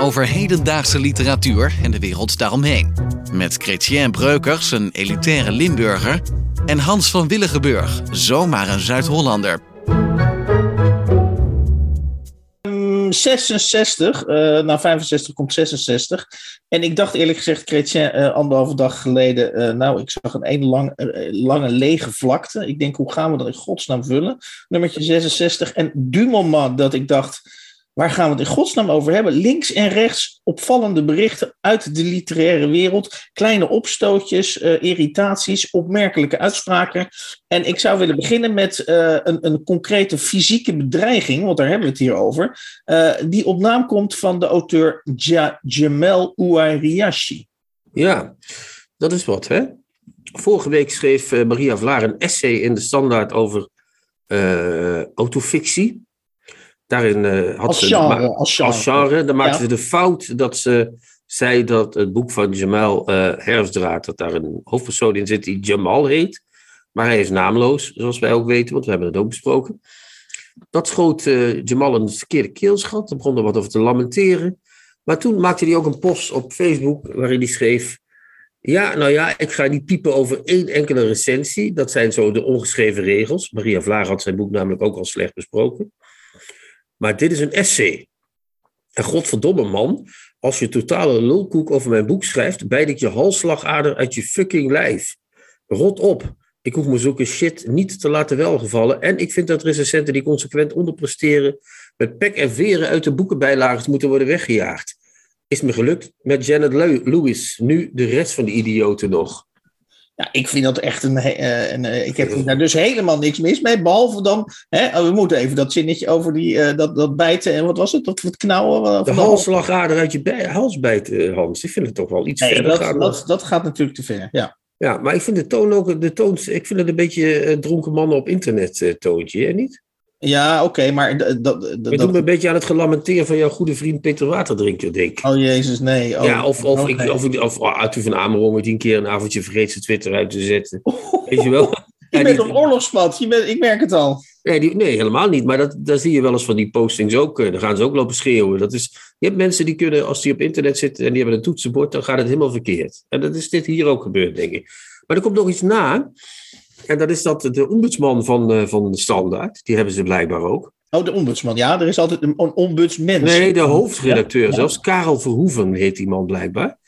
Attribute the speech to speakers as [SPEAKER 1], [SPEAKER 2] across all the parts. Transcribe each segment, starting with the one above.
[SPEAKER 1] Over hedendaagse literatuur en de wereld daaromheen. Met Chrétien Breukers, een elitaire Limburger. En Hans van Willigenburg, zomaar een Zuid-Hollander.
[SPEAKER 2] 66, uh, nou 65 komt 66. En ik dacht eerlijk gezegd, Chrétien, uh, anderhalve dag geleden, uh, nou ik zag een een lang, lange lege vlakte. Ik denk, hoe gaan we dat in godsnaam vullen? Nummertje 66. En du moment dat ik dacht, waar gaan we het in godsnaam over hebben? Links en rechts opvallende berichten uit de literaire wereld. Kleine opstootjes, irritaties, opmerkelijke uitspraken. En ik zou willen beginnen met uh, een, een, concrete fysieke bedreiging, want daar hebben we het hier over, uh, die op naam komt van de auteur ja, Jamel Ouariashi.
[SPEAKER 3] Ja, dat is wat, hè? Vorige week schreef Maria Vlaar een essay in de Standaard over autofictie. Daarin had
[SPEAKER 2] als
[SPEAKER 3] ze.
[SPEAKER 2] Genre, als genre.
[SPEAKER 3] Als genre. Dan maakte ja. ze de fout dat ze zei dat het boek van Jamal Herfstdraad, dat daar een hoofdpersoon in zit die Jamal heet. Maar hij is naamloos, zoals wij ook weten, want we hebben het ook besproken. Dat schoot uh, Jamal een verkeerde keelschat. Hij begon er wat over te lamenteren. Maar toen maakte hij ook een post op Facebook waarin hij schreef... Ja, nou ja, ik ga niet piepen over één enkele recensie. Dat zijn zo de ongeschreven regels. Maria Vlaar had zijn boek namelijk ook al slecht besproken. Maar dit is een essay. En godverdomme man, als je totale lulkoek over mijn boek schrijft... bijd ik je halsslagader uit je fucking lijf. Rot op. Ik hoef me zulke shit niet te laten welgevallen. En ik vind dat recensenten die consequent onderpresteren met pek en veren uit de boekenbijlagen moeten worden weggejaagd. Is me gelukt met Janet Lewis. Nu de rest van de idioten nog.
[SPEAKER 2] Ja, ik vind dat echt een. een, een ik heb daar dus helemaal niks mis mee. Behalve dan. Hè, we moeten even dat zinnetje over die, uh, dat, dat bijten. En wat was het? Dat, dat knauwen?
[SPEAKER 3] De halsslagader uit je bij, hals bijten, Hans. Ik vind het toch wel iets
[SPEAKER 2] nee,
[SPEAKER 3] verder
[SPEAKER 2] dat,
[SPEAKER 3] gaan.
[SPEAKER 2] Dat, dat gaat natuurlijk te ver. Ja.
[SPEAKER 3] Ja, maar ik vind de toon ook, de toon, ik vind het een beetje uh, dronken mannen op internet uh, toontje, hè, niet?
[SPEAKER 2] Ja, oké, okay, maar dat... dat
[SPEAKER 3] doet me een beetje aan het gelamenteren van jouw goede vriend Peter Waterdrinker, denk ik.
[SPEAKER 2] Oh jezus, nee. Oh,
[SPEAKER 3] ja, of, of,
[SPEAKER 2] oh,
[SPEAKER 3] ik, of, of, of Arthur van Amerongen die een keer een avondje vergeet zijn Twitter uit te zetten. Weet je wel?
[SPEAKER 2] Je
[SPEAKER 3] Ja,
[SPEAKER 2] bent
[SPEAKER 3] die-
[SPEAKER 2] op oorlogspad, je bent, ik merk het al.
[SPEAKER 3] Nee, die, nee, helemaal niet. Maar dat, daar zie je wel eens van die postings ook. eh, Dan gaan ze ook lopen schreeuwen. Dat is, je hebt mensen die kunnen, als die op internet zitten en die hebben een toetsenbord, dan gaat het helemaal verkeerd. En dat is dit hier ook gebeurd, denk ik. Maar er komt nog iets na. En dat is dat de ombudsman van, eh, van de Standaard, die hebben ze blijkbaar ook.
[SPEAKER 2] Oh, de ombudsman. Ja, er is altijd een, ombudsmens.
[SPEAKER 3] Nee, de hoofdredacteur
[SPEAKER 2] Ja.
[SPEAKER 3] zelfs, Karel Verhoeven heet die man blijkbaar.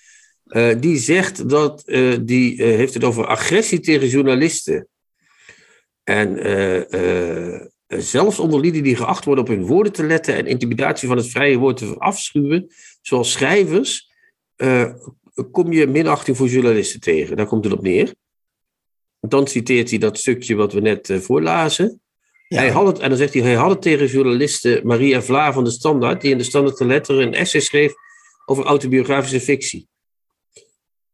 [SPEAKER 3] Eh, die zegt dat, eh, die heeft het over agressie tegen journalisten. En zelfs onder lieden die geacht worden op hun woorden te letten en intimidatie van het vrije woord te afschuwen, zoals schrijvers, kom je minachting voor journalisten tegen. Daar komt het op neer. Dan citeert hij dat stukje wat we net eh, voorlazen.
[SPEAKER 2] Ja.
[SPEAKER 3] Hij had het, en dan zegt hij, hij had het tegen journaliste Maria Vla van de Standaard, die in de Standaard te letteren een essay schreef over autobiografische fictie.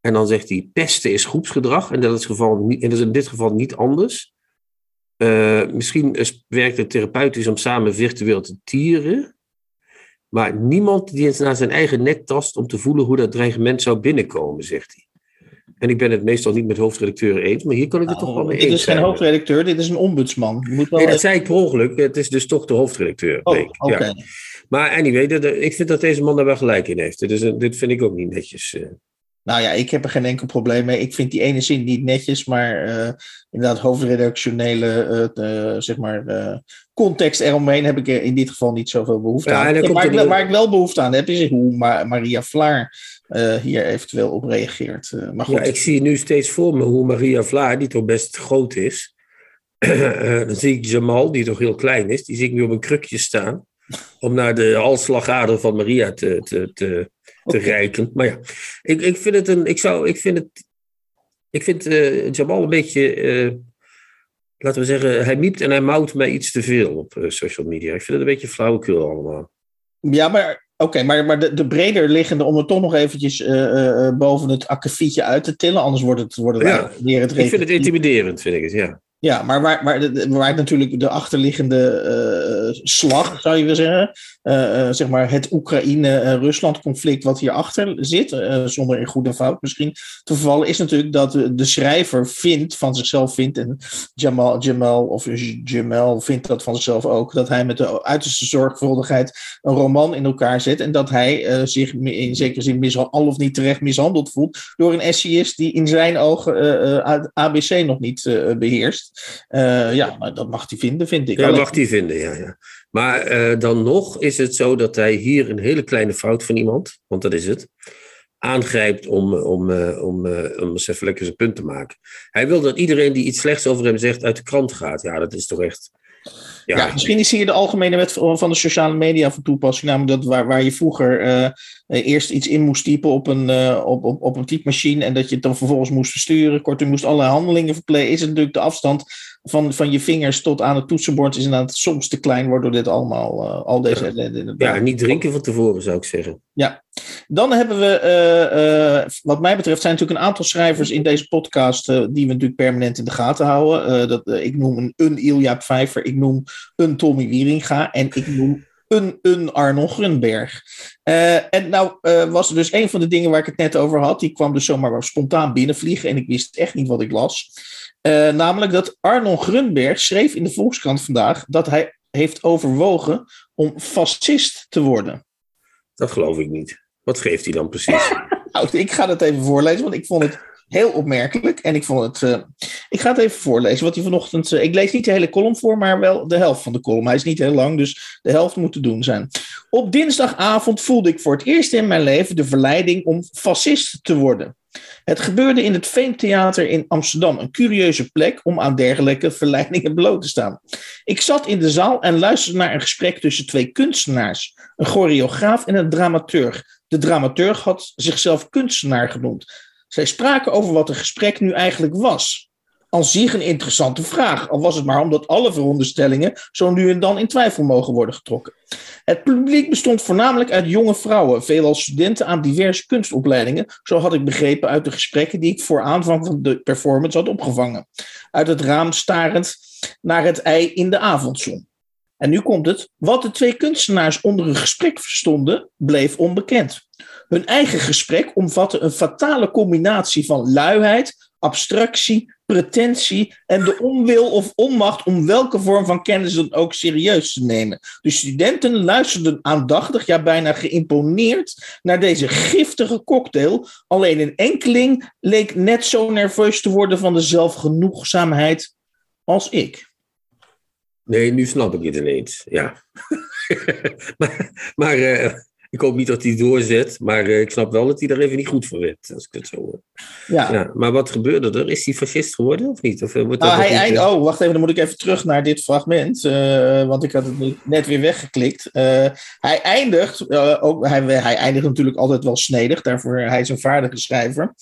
[SPEAKER 3] En dan zegt hij, pesten is groepsgedrag, en dat is, geval, en dat is in dit geval niet anders. Eh, misschien is- werkt het therapeutisch om samen virtueel te tieren, maar niemand die eens naar zijn eigen nek tast om te voelen hoe dat dreigement zou binnenkomen, zegt hij. En ik ben het meestal niet met hoofdredacteuren eens, maar hier kan ik het toch wel mee
[SPEAKER 2] dit
[SPEAKER 3] eens
[SPEAKER 2] is geen
[SPEAKER 3] zijn.
[SPEAKER 2] hoofdredacteur, dit is een ombudsman. Je moet wel
[SPEAKER 3] Nee, dat
[SPEAKER 2] even-
[SPEAKER 3] zei ik per ongeluk. Het is dus toch de hoofdredacteur.
[SPEAKER 2] Oh.
[SPEAKER 3] Ja. Maar anyway, dat- ik vind dat deze man daar wel gelijk in heeft. Dit, een- dit vind ik ook niet netjes. eh.
[SPEAKER 2] Nou ja, ik heb er geen enkel probleem mee. Ik vind die ene zin niet netjes, maar uh, inderdaad hoofdredactionele uh, zeg maar, context eromheen heb ik er in dit geval niet zoveel behoefte ja, aan. Ja, waar, ik, waar, ik, wel behoefte aan heb, is hoe Maria Vlaar hier eventueel op reageert. maar goed.
[SPEAKER 3] Ja, ik zie nu steeds voor me hoe Maria Vlaar, die toch best groot is, dan zie ik Jamal, die toch heel klein is, die zie ik nu op een krukje staan om naar de halsslagader van Maria te, te, te, te reiken. Maar ja, ik, ik vind het een. Ik zou. Ik vind het. Ik vind uh, Jamal een beetje. Laten we zeggen, hij miept en hij mouwt mij iets te veel op social media. Ik vind het een beetje flauwekul allemaal.
[SPEAKER 2] Ja, maar Oké, maar, maar de, de breder liggende, om het toch nog eventjes uh, boven het akkefietje uit te tillen, anders wordt het, wordt het
[SPEAKER 3] ja, weer het Ik vind het intimiderend, vind ik het, ja.
[SPEAKER 2] Ja, maar waar, waar, waar natuurlijk de achterliggende uh, slag, zou je willen zeggen, uh, zeg maar het Oekraïne-Rusland-conflict wat hierachter zit, zonder in goed en fout misschien te vervallen, is natuurlijk dat de, de, schrijver vindt, van zichzelf vindt, en Jamal, Jamal of Jamal vindt dat van zichzelf ook, dat hij met de uiterste zorgvuldigheid een roman in elkaar zet en dat hij zich in zekere zin al of niet terecht mishandeld voelt door een essayist die in zijn ogen ABC nog niet beheerst. Uh, ja, maar dat mag hij vinden, vind ik.
[SPEAKER 3] Ja, dat mag hij vinden, ja. ja. Maar uh, dan nog is het zo dat hij hier een hele kleine fout van iemand, want dat is het, aangrijpt om, om, uh, om, om eens even lekker zijn punt te maken. Hij wil dat iedereen die iets slechts over hem zegt uit de krant gaat. Ja, dat is toch echt...
[SPEAKER 2] Ja. ja, misschien is hier de algemene wet van de sociale media van toepassing. Namelijk dat waar, waar je vroeger uh, eerst iets in moest typen op een, uh, op, op, op een typemachine. En dat je het dan vervolgens moest versturen. Kortom, moest allerlei handelingen verplegen. Is het natuurlijk de afstand van, van je vingers tot aan het toetsenbord is inderdaad soms te klein, waardoor dit allemaal, uh, al deze.
[SPEAKER 3] Ja, ja, niet drinken van tevoren zou ik zeggen.
[SPEAKER 2] Ja, dan hebben we, uh, uh, wat mij betreft, zijn natuurlijk een aantal schrijvers in deze podcast die we natuurlijk permanent in de gaten houden. dat, ik noem een, een Ilja Pfeiffer, ik noem een Tommy Wieringa en ik noem een, een Arnold Grunberg. en nou was er dus een van de dingen waar ik het net over had, die kwam dus zomaar spontaan binnenvliegen en ik wist echt niet wat ik las. Namelijk dat Arnold Grunberg schreef in de Volkskrant vandaag dat hij heeft overwogen om fascist te worden.
[SPEAKER 3] Dat geloof ik niet. Wat schreef hij dan precies?
[SPEAKER 2] nou, ik ga het even voorlezen, want ik vond het heel opmerkelijk. En ik vond het. Uh, ik ga het even voorlezen wat hij vanochtend. Uh, ik lees niet de hele column voor, maar wel de helft van de column. Hij is niet heel lang, dus de helft moet te doen zijn. Op dinsdagavond voelde ik voor het eerst in mijn leven de verleiding om fascist te worden. Het gebeurde in het Veemtheater in Amsterdam, een curieuze plek om aan dergelijke verleidingen bloot te staan. Ik zat in de zaal en luisterde naar een gesprek tussen twee kunstenaars, een choreograaf en een dramaturg. De dramaturg had zichzelf kunstenaar genoemd. Zij spraken over wat het gesprek nu eigenlijk was aan zich een interessante vraag, al was het maar omdat alle veronderstellingen zo nu en dan in twijfel mogen worden getrokken. Het publiek bestond voornamelijk uit jonge vrouwen, veelal studenten aan diverse kunstopleidingen, zo had ik begrepen uit de gesprekken die ik voor aanvang van de performance had opgevangen. Uit het raam starend naar het ei in de avondzon. En nu komt het. Wat de twee kunstenaars onder een gesprek verstonden, bleef onbekend. Hun eigen gesprek omvatte een fatale combinatie van luiheid, abstractie, pretentie en de onwil of onmacht om welke vorm van kennis dan ook serieus te nemen. De studenten luisterden aandachtig, ja bijna geïmponeerd, naar deze giftige cocktail. Alleen een enkeling leek net zo nerveus te worden van de zelfgenoegzaamheid als ik.
[SPEAKER 3] Nee, nu snap ik het ineens. Ja. maar maar uh, ik hoop niet dat hij doorzet, maar uh, ik snap wel dat hij daar even niet goed voor werd, als ik het zo hoor. Ja. ja. maar wat gebeurde er? Is hij fascist geworden of niet? Of, uh, wordt
[SPEAKER 2] dat hij eind... Oh, wacht even, dan moet ik even terug naar dit fragment, want ik had het net weer weggeklikt. hij eindigt, ook, hij, hij eindigt natuurlijk altijd wel snedig, daarvoor hij is een vaardige schrijver.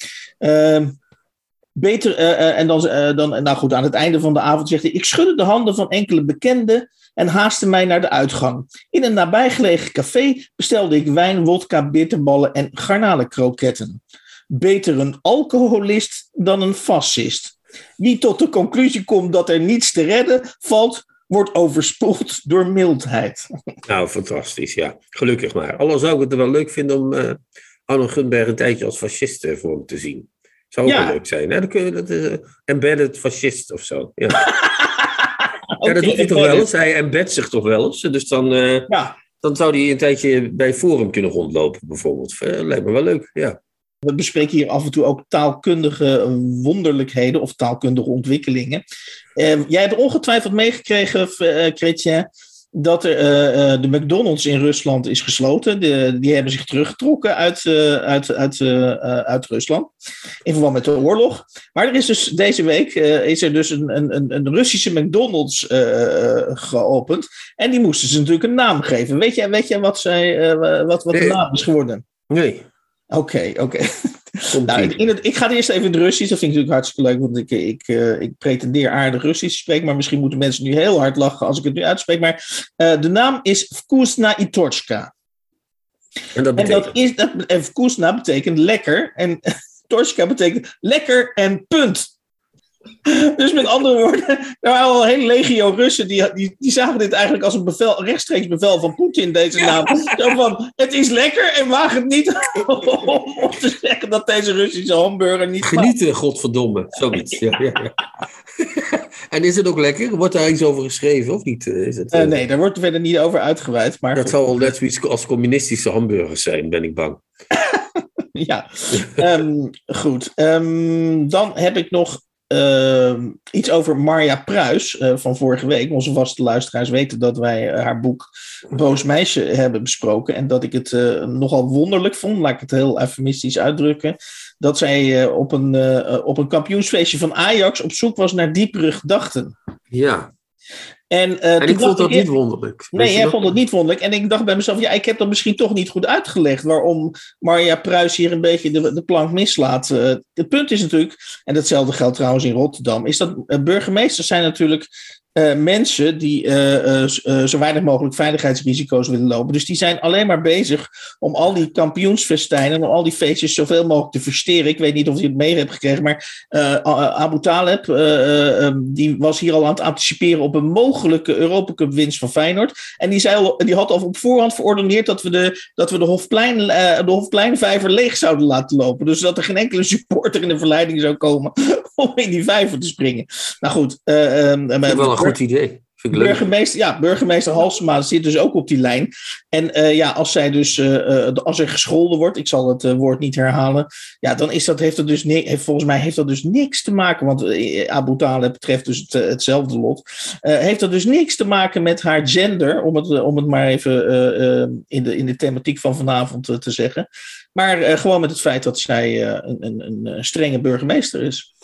[SPEAKER 2] Beter, uh, uh, en dan, uh, dan, nou goed, aan het einde van de avond zegt hij: Ik schudde de handen van enkele bekenden en haastte mij naar de uitgang. In een nabijgelegen café bestelde ik wijn, wodka, bitterballen en garnalenkroketten. Beter een alcoholist dan een fascist. Wie tot de conclusie komt dat er niets te redden valt, wordt overspoeld door mildheid.
[SPEAKER 3] Nou, fantastisch, ja. Gelukkig maar. Al zou ik het wel leuk vinden om uh, Arno Gunberg een tijdje als fascist voor hem te zien. Zou ook ja. leuk zijn. Hè? Dan kun je, dat uh, embedded fascist of zo. Ja, okay, ja dat doet hij toch wel eens. Hij embed zich toch wel eens. Dus dan, uh, ja. dan zou hij een tijdje bij Forum kunnen rondlopen, bijvoorbeeld. Uh, lijkt me wel leuk, ja.
[SPEAKER 2] We bespreken hier af en toe ook taalkundige wonderlijkheden of taalkundige ontwikkelingen. Uh, jij hebt ongetwijfeld meegekregen, uh, Chrétien, dat er, uh, de McDonald's in Rusland is gesloten. De, die hebben zich teruggetrokken uit, uh, uit, uit, uit Rusland. In verband met de oorlog. Maar er is dus deze week is er dus een, een, een Russische McDonald's geopend. En die moesten ze natuurlijk een naam geven. Weet jij, weet jij wat, zij, wat, wat de naam is geworden?
[SPEAKER 3] Nee.
[SPEAKER 2] Oké, oké. Nou, in het, ik ga eerst even in het Russisch. Dat vind ik natuurlijk hartstikke leuk, want ik, ik, uh, ik pretendeer aardig Russisch te spreken. Maar misschien moeten mensen nu heel hard lachen als ik het nu uitspreek. Maar uh, de naam is Vkusna Itorchka.
[SPEAKER 3] En dat betekent?
[SPEAKER 2] En, dat is, dat, en Vkusna betekent lekker. En Torchka betekent lekker en punt. Dus met andere woorden, er waren al een hele legio Russen die, die, die zagen dit eigenlijk als een bevel, rechtstreeks bevel van Poetin, deze naam. Zo van, het is lekker en waag het niet om te zeggen dat deze Russische hamburger niet
[SPEAKER 3] Genieten, godverdomme, zoiets. Ja, ja, ja. en is het ook lekker? Wordt daar iets over geschreven of niet? Is het,
[SPEAKER 2] uh, nee, daar wordt verder niet over uitgeweid. Maar
[SPEAKER 3] dat zal wel net zoiets als communistische hamburgers zijn, ben ik bang.
[SPEAKER 2] ja, um, goed. Um, dan heb ik nog iets over Marja Pruis uh, van vorige week. Onze vaste luisteraars weten dat wij uh, haar boek Boos Meisje hebben besproken. En dat ik het nogal wonderlijk vond, laat ik het heel eufemistisch uitdrukken. Dat zij op, een, op een kampioensfeestje van Ajax op zoek was naar diepere gedachten.
[SPEAKER 3] Ja.
[SPEAKER 2] En, uh,
[SPEAKER 3] en ik vond dat niet wonderlijk.
[SPEAKER 2] Nee, jij vond het niet wonderlijk. En ik dacht bij mezelf, ja, ik heb dat misschien toch niet goed uitgelegd. Waarom Marja Pruis hier een beetje de, de plank mislaat. Uh, het punt is natuurlijk, en datzelfde geldt trouwens in Rotterdam, is dat uh, burgemeesters zijn natuurlijk uh, mensen die uh, uh, zo weinig mogelijk veiligheidsrisico's willen lopen. Dus die zijn alleen maar bezig om al die kampioensfestijnen, om al die feestjes zoveel mogelijk te versteren. Ik weet niet of je het mee hebt gekregen, maar Abu Taleb, um, die was hier al aan het anticiperen op een mogelijke Europa Cup winst van Feyenoord. En die, zei al, die had al op voorhand verordeneerd dat we de, dat we de, Hofplein, de Hofpleinvijver leeg zouden laten lopen. Dus dat er geen enkele supporter in de verleiding zou komen om in die vijver te springen. Nou goed. Um,
[SPEAKER 3] wel een goed idee.
[SPEAKER 2] Burgemeester, ja, burgemeester Halsema zit dus ook op die lijn. En uh, ja, als zij dus, uh, als er gescholden wordt, ik zal het uh, woord niet herhalen, ja, dan is dat, heeft dat dus heeft, volgens mij heeft dat dus niks te maken, want Abu Talib betreft dus het, hetzelfde lot, heeft dat dus niks te maken met haar gender, om het, om het maar even in, de, in de thematiek van vanavond te zeggen. Maar gewoon met het feit dat zij een, een, een strenge burgemeester is.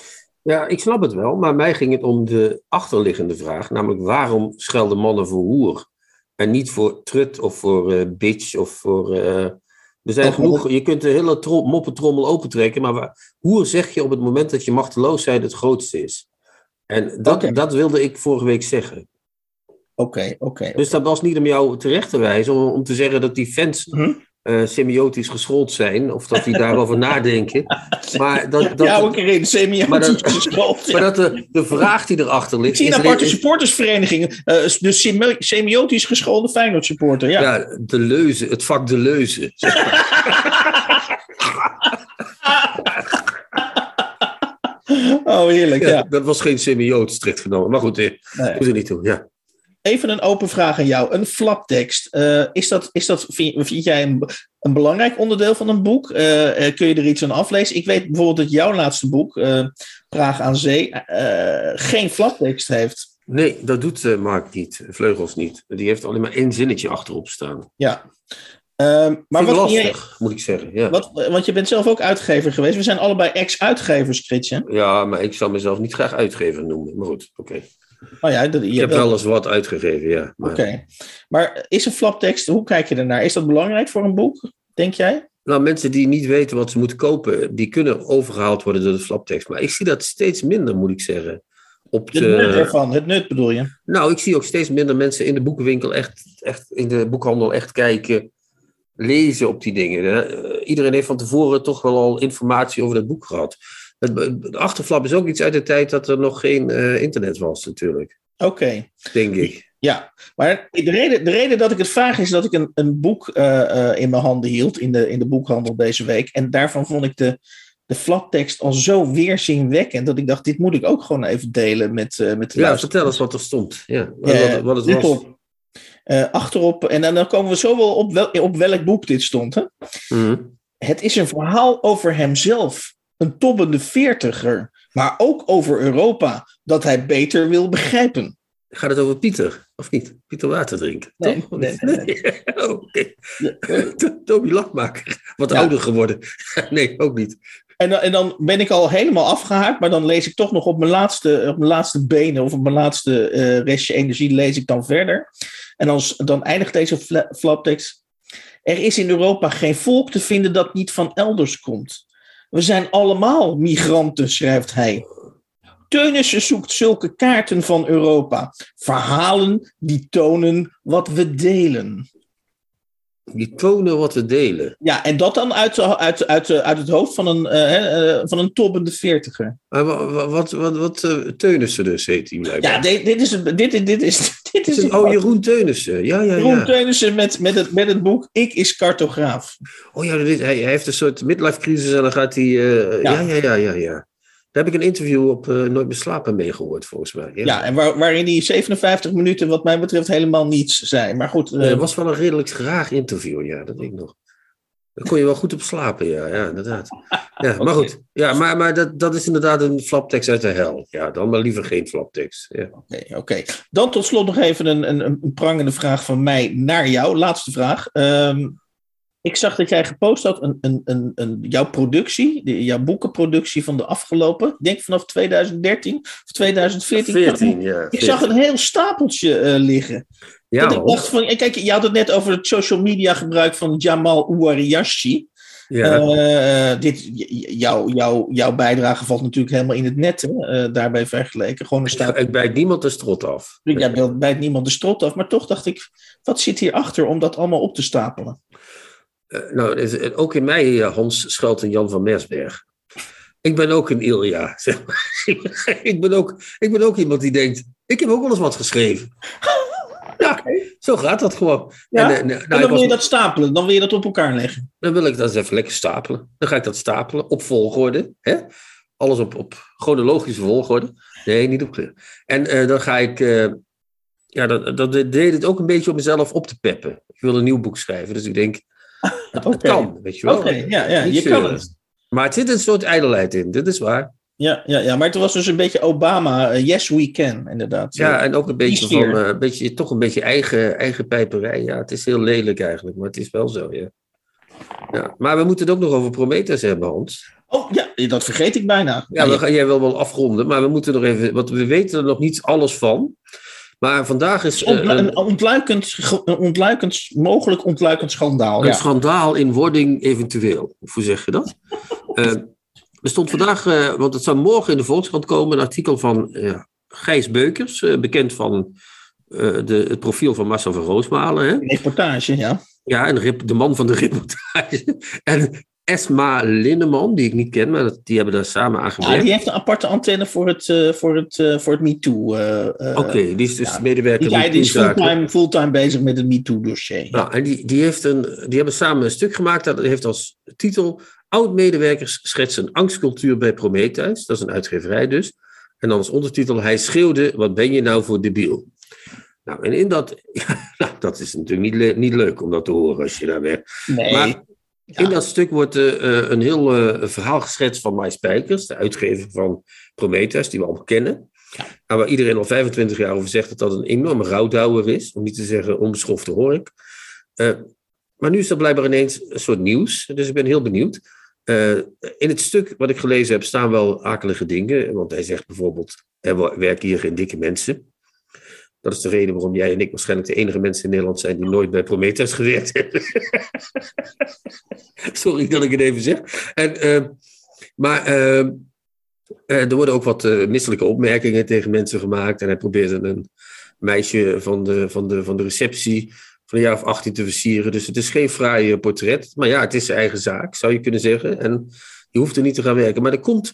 [SPEAKER 3] Ja, ik snap het wel, maar mij ging het om de achterliggende vraag, namelijk waarom schelden mannen voor hoer en niet voor trut of voor uh, bitch of voor... Uh, er zijn genoeg, je kunt de hele trom, moppentrommel opentrekken, maar waar, hoer zeg je op het moment dat je machteloosheid het grootste is. En dat, okay. dat wilde ik vorige week zeggen.
[SPEAKER 2] Oké, okay, oké. Okay,
[SPEAKER 3] dus dat was niet om jou terecht te wijzen, om, om te zeggen dat die fans mm -hmm uh, semiotisch geschoold zijn, of dat die daarover nadenken. Maar dat, dat,
[SPEAKER 2] ja, ook erin, semiotisch
[SPEAKER 3] maar dat,
[SPEAKER 2] geschoold.
[SPEAKER 3] Ja. Maar dat de, de vraag die erachter ligt.
[SPEAKER 2] Ik zie een aparte supportersvereniging, uh, de semi semiotisch geschoolde Feyenoord supporter. Ja.
[SPEAKER 3] ja, de leuze, het vak de leuze. Zeg
[SPEAKER 2] oh, heerlijk, ja, ja.
[SPEAKER 3] Dat was geen semioot, strikt genomen. Maar goed, eh, nee. moet er niet toe, ja.
[SPEAKER 2] Even een open vraag aan jou. Een flaptekst. Uh, is dat, is dat, vind, vind jij een, een, belangrijk onderdeel van een boek? Uh, uh, kun je er iets aan aflezen? Ik weet bijvoorbeeld dat jouw laatste boek, Praag aan Zee, geen flaptekst heeft.
[SPEAKER 3] Nee, dat doet Mark niet. Vleugels niet. Die heeft alleen maar één zinnetje achterop staan.
[SPEAKER 2] Ja. Uh, maar wat
[SPEAKER 3] lastig, moet ik zeggen. Ja.
[SPEAKER 2] Wat, want je bent zelf ook uitgever geweest. We zijn allebei ex-uitgevers, Christian.
[SPEAKER 3] Ja, maar ik zal mezelf niet graag uitgever noemen. Maar goed, oké. Okay.
[SPEAKER 2] Oh ja, dat,
[SPEAKER 3] ik heb wel eens wat uitgegeven, ja.
[SPEAKER 2] Oké. Okay. Maar is een flaptekst, hoe kijk je ernaar? Is dat belangrijk voor een boek, denk jij?
[SPEAKER 3] Nou, mensen die niet weten wat ze moeten kopen, die kunnen overgehaald worden door de flaptekst. Maar ik zie dat steeds minder, moet ik zeggen.
[SPEAKER 2] Op de... Het nut ervan, het nut bedoel je?
[SPEAKER 3] Nou, ik zie ook steeds minder mensen in de boekenwinkel echt, echt in de boekhandel echt kijken, lezen op die dingen. Iedereen heeft van tevoren toch wel al informatie over dat boek gehad. Het, achterflap is ook iets uit de tijd dat er nog geen uh, internet was, natuurlijk.
[SPEAKER 2] Oké. Okay.
[SPEAKER 3] Denk ik.
[SPEAKER 2] Ja, maar de reden, de reden dat ik het vraag is dat ik een, een boek uh, uh, in mijn handen hield in de, in de boekhandel deze week. En daarvan vond ik de, de flaptekst al zo weerzinwekkend dat ik dacht, dit moet ik ook gewoon even delen met, uh, met de
[SPEAKER 3] Ja, vertel eens wat er stond. Ja, wat, wat het was.
[SPEAKER 2] Op, achterop, en dan komen we zo wel op, wel, op welk boek dit stond. Hè?
[SPEAKER 3] Mm.
[SPEAKER 2] Het is een verhaal over hemzelf, een tobbende veertiger, maar ook over Europa, dat hij beter wil begrijpen.
[SPEAKER 3] Gaat het over Pieter, of niet? Pieter water drinken?
[SPEAKER 2] Nee,
[SPEAKER 3] toch?
[SPEAKER 2] nee, nee,
[SPEAKER 3] Oh, Oké. Toby Lachmaker. Wat
[SPEAKER 2] Ja.
[SPEAKER 3] ouder geworden. nee, ook niet.
[SPEAKER 2] En, dan- en dan ben ik al helemaal afgehaakt, maar dan lees ik toch nog op mijn laatste, op mijn laatste benen of op mijn laatste eh, restje energie lees ik dan verder. En dan, dan eindigt deze fla- flaptekst. Er is in Europa geen volk te vinden dat niet van elders komt. We zijn allemaal migranten, schrijft hij. Teunissen zoekt zulke kaarten van Europa. Verhalen die tonen wat we delen.
[SPEAKER 3] Die tonen wat we delen.
[SPEAKER 2] Ja, en dat dan uit, uit, uit, uit het hoofd van een, eh, van een tobbende veertiger.
[SPEAKER 3] Maar wa- wa- wat, wat, wat, eh, Teunissen dus heet hij blijkbaar.
[SPEAKER 2] Ja, dit, dit is, dit is, dit
[SPEAKER 3] Het
[SPEAKER 2] is
[SPEAKER 3] oh, Jeroen Teunissen. Ja, ja,
[SPEAKER 2] Jeroen
[SPEAKER 3] ja.
[SPEAKER 2] Teunissen met, met, het, met het boek Ik is cartograaf.
[SPEAKER 3] Oh ja, hij, hij heeft een soort midlife crisis en dan gaat hij... eh, ja.
[SPEAKER 2] Ja.
[SPEAKER 3] ja, ja, ja. Daar heb ik een interview op eh, Nooit meer slapen mee gehoord, volgens mij.
[SPEAKER 2] Ja, en waar, waarin die 57 minuten wat mij betreft helemaal niets zijn. Maar goed,
[SPEAKER 3] Eh,
[SPEAKER 2] eh,
[SPEAKER 3] Het was wel een redelijk graag interview, ja, dat weet ik nog. Daar kon je wel goed op slapen, ja, ja inderdaad. Ja, maar goed, ja, maar, maar dat, dat is inderdaad een flaptekst uit de hel. Ja, dan maar liever geen flaptekst. Ja.
[SPEAKER 2] Oké, oké. Dan tot slot nog even een, een, een prangende vraag van mij naar jou. Laatste vraag. Ehm, ik zag dat jij gepost had een, een, een, een, jouw productie, de- jouw boekenproductie van de afgelopen, ik denk vanaf 2013 of 2014.
[SPEAKER 3] 14, ja.
[SPEAKER 2] Ik zag een heel stapeltje eh, liggen.
[SPEAKER 3] Ja,
[SPEAKER 2] dat ik dacht van, kijk, je had het net over het social media gebruik van Jamal Ouariashi.
[SPEAKER 3] ja.
[SPEAKER 2] Eh, dit, jouw, jouw, jouw bijdrage valt natuurlijk helemaal in het net, hè, eh, daarbij vergeleken. Gewoon een stapel.
[SPEAKER 3] Ik bijt niemand de strot af.
[SPEAKER 2] Ja, bijt niemand de strot af, maar toch dacht ik, wat zit hierachter om dat allemaal op te stapelen?
[SPEAKER 3] Eh, nou, is- eh, ook in mij, eh, Hans, schuilt een Jan van Mersberg. Ik ben ook een Ilja. zeg maar. ik, ben ook, ik ben ook iemand die denkt, ik heb ook wel eens wat geschreven. Ja, zo gaat dat gewoon.
[SPEAKER 2] Ja?
[SPEAKER 3] En, nou,
[SPEAKER 2] en
[SPEAKER 3] ik
[SPEAKER 2] dan wil
[SPEAKER 3] was-
[SPEAKER 2] je dat stapelen, dan wil je dat op elkaar leggen.
[SPEAKER 3] Dan wil ik dat eens even lekker stapelen. Dan ga ik dat stapelen op volgorde. Hè? Alles op, op chronologische volgorde. Nee, niet op kleur. En dan ga ik. ja, dat, dat deed het ook een beetje om mezelf op te peppen. Ik wil een nieuw boek schrijven, dus ik denk.
[SPEAKER 2] Oké.
[SPEAKER 3] kan, weet je wel.
[SPEAKER 2] Oké, ja, ja
[SPEAKER 3] Niet
[SPEAKER 2] je kan het.
[SPEAKER 3] Maar het zit een soort ijdelheid in, dit is waar.
[SPEAKER 2] Ja, ja, ja, maar het was dus een beetje Obama, eh, yes we can, inderdaad.
[SPEAKER 3] Ja, en ook een beetje van. eh, een beetje, toch een beetje eigen, eigen pijperij. Ja, het is heel lelijk eigenlijk, maar het is wel zo, ja. ja. Maar we moeten het ook nog over Prometheus hebben, Hans.
[SPEAKER 2] Oh ja, dat vergeet ik bijna.
[SPEAKER 3] Ja, we gaan jij wel wel afronden, maar we moeten nog even, want we weten er nog niet alles van. Maar vandaag is eh, een,
[SPEAKER 2] ontluikend, een ontluikend, mogelijk ontluikend schandaal.
[SPEAKER 3] een
[SPEAKER 2] Ja.
[SPEAKER 3] schandaal in wording eventueel. Hoe zeg je dat? Eh, er stond vandaag, eh, want het zou morgen in de Volkskrant komen, een artikel van Gijs Beukers, bekend van de, het profiel van Marcel van Roosmalen. Hè?
[SPEAKER 2] Een reportage, ja.
[SPEAKER 3] Ja, en de, de man van de reportage. En Esma Linneman, die ik niet ken, maar dat, die hebben daar samen aan
[SPEAKER 2] Ah, die heeft een aparte antenne voor het, eh, voor het, eh, voor het MeToo. eh,
[SPEAKER 3] Oké, die is dus
[SPEAKER 2] ja.
[SPEAKER 3] medewerker
[SPEAKER 2] Die, die is fulltime, fulltime bezig met het MeToo-dossier.
[SPEAKER 3] Nou, en die, die, heeft een, die hebben samen een stuk gemaakt. Dat heeft als titel Oud-medewerkers schetsen angstcultuur bij Prometheus. Dat is een uitgeverij dus. En dan als ondertitel Hij schreeuwde, wat ben je nou voor debiel? Nou, en in dat... Ja, nou, dat is natuurlijk niet, le- niet leuk om dat te horen als je daar werkt.
[SPEAKER 2] nee.
[SPEAKER 3] Maar
[SPEAKER 2] Ja.
[SPEAKER 3] in dat stuk wordt eh, eh, een heel eh, verhaal geschetst van Mai Spijkers, de uitgever van Prometheus, die we allemaal kennen. En waar iedereen al 25 jaar over zegt dat dat een enorme rouwdouwer is, om niet te zeggen onbeschofte hork. Eh, maar nu is dat blijkbaar ineens een soort nieuws, dus ik ben heel benieuwd. In het stuk wat ik gelezen heb staan wel akelige dingen, want hij zegt bijvoorbeeld, er werken hier geen dikke mensen. Dat is de reden waarom jij en ik waarschijnlijk de enige mensen in Nederland zijn die nooit bij Prometheus gewerkt hebben. Sorry dat ik het even zeg. En, eh, maar eh, eh, er worden ook wat eh, misselijke opmerkingen tegen mensen gemaakt. En hij probeerde een meisje van de, van de, van de receptie van een jaar of 18 te versieren. Dus het is geen fraai portret. Maar ja, het is zijn eigen zaak, zou je kunnen zeggen. En je hoeft er niet te gaan werken. Maar er komt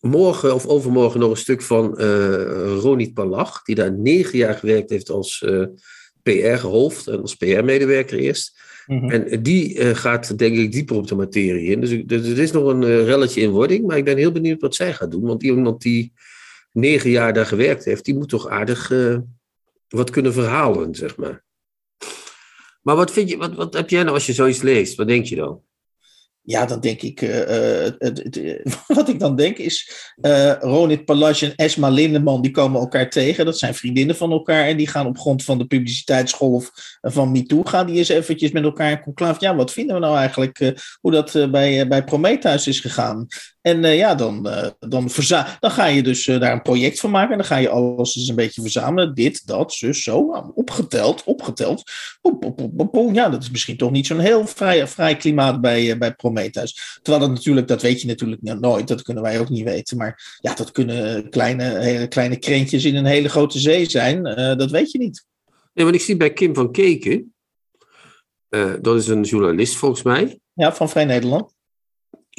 [SPEAKER 3] morgen of overmorgen nog een stuk van eh Ronit Palach, die daar negen jaar gewerkt heeft als eh, PR-hoofd en als PR-medewerker eerst.
[SPEAKER 2] Mhm.
[SPEAKER 3] En die eh, gaat denk ik dieper op de materie in. Dus, ik- dus er is nog een eh, relletje in wording, maar ik ben heel benieuwd wat zij gaat doen. Want iemand die negen jaar daar gewerkt heeft, die moet toch aardig wat kunnen verhalen, zeg maar. Maar wat vind je, wat, wat heb jij nou als je zoiets leest? Wat denk je dan?
[SPEAKER 2] Ja, dan denk ik, uh, uh, wat ik dan denk is, uh, Ronit Palaj en Esma Lindeman, die komen elkaar tegen. Dat zijn vriendinnen van elkaar en die gaan op grond van de publiciteitsgolf van MeToo, gaan die eens eventjes met elkaar in conclave. Ja, wat vinden we nou eigenlijk, hoe dat bij, bij Prometheus is gegaan? En ja, dan, dan, dan ga je dus daar een project van maken en dan ga je alles eens een beetje verzamelen. Dit, dat, zus, zo, opgeteld, opgeteld. Ja, dat is misschien toch niet zo'n heel vrij, vrij klimaat bij, bij Prometheus. Terwijl dat natuurlijk, dat weet je natuurlijk nooit, dat kunnen wij ook niet weten. Maar ja, dat kunnen kleine, hele kleine krentjes in een hele grote zee zijn, uh, dat weet je niet.
[SPEAKER 3] Nee, want ik zie bij Kim van Keken, uh, dat is een journalist volgens mij.
[SPEAKER 2] Ja, van Vrij Nederland.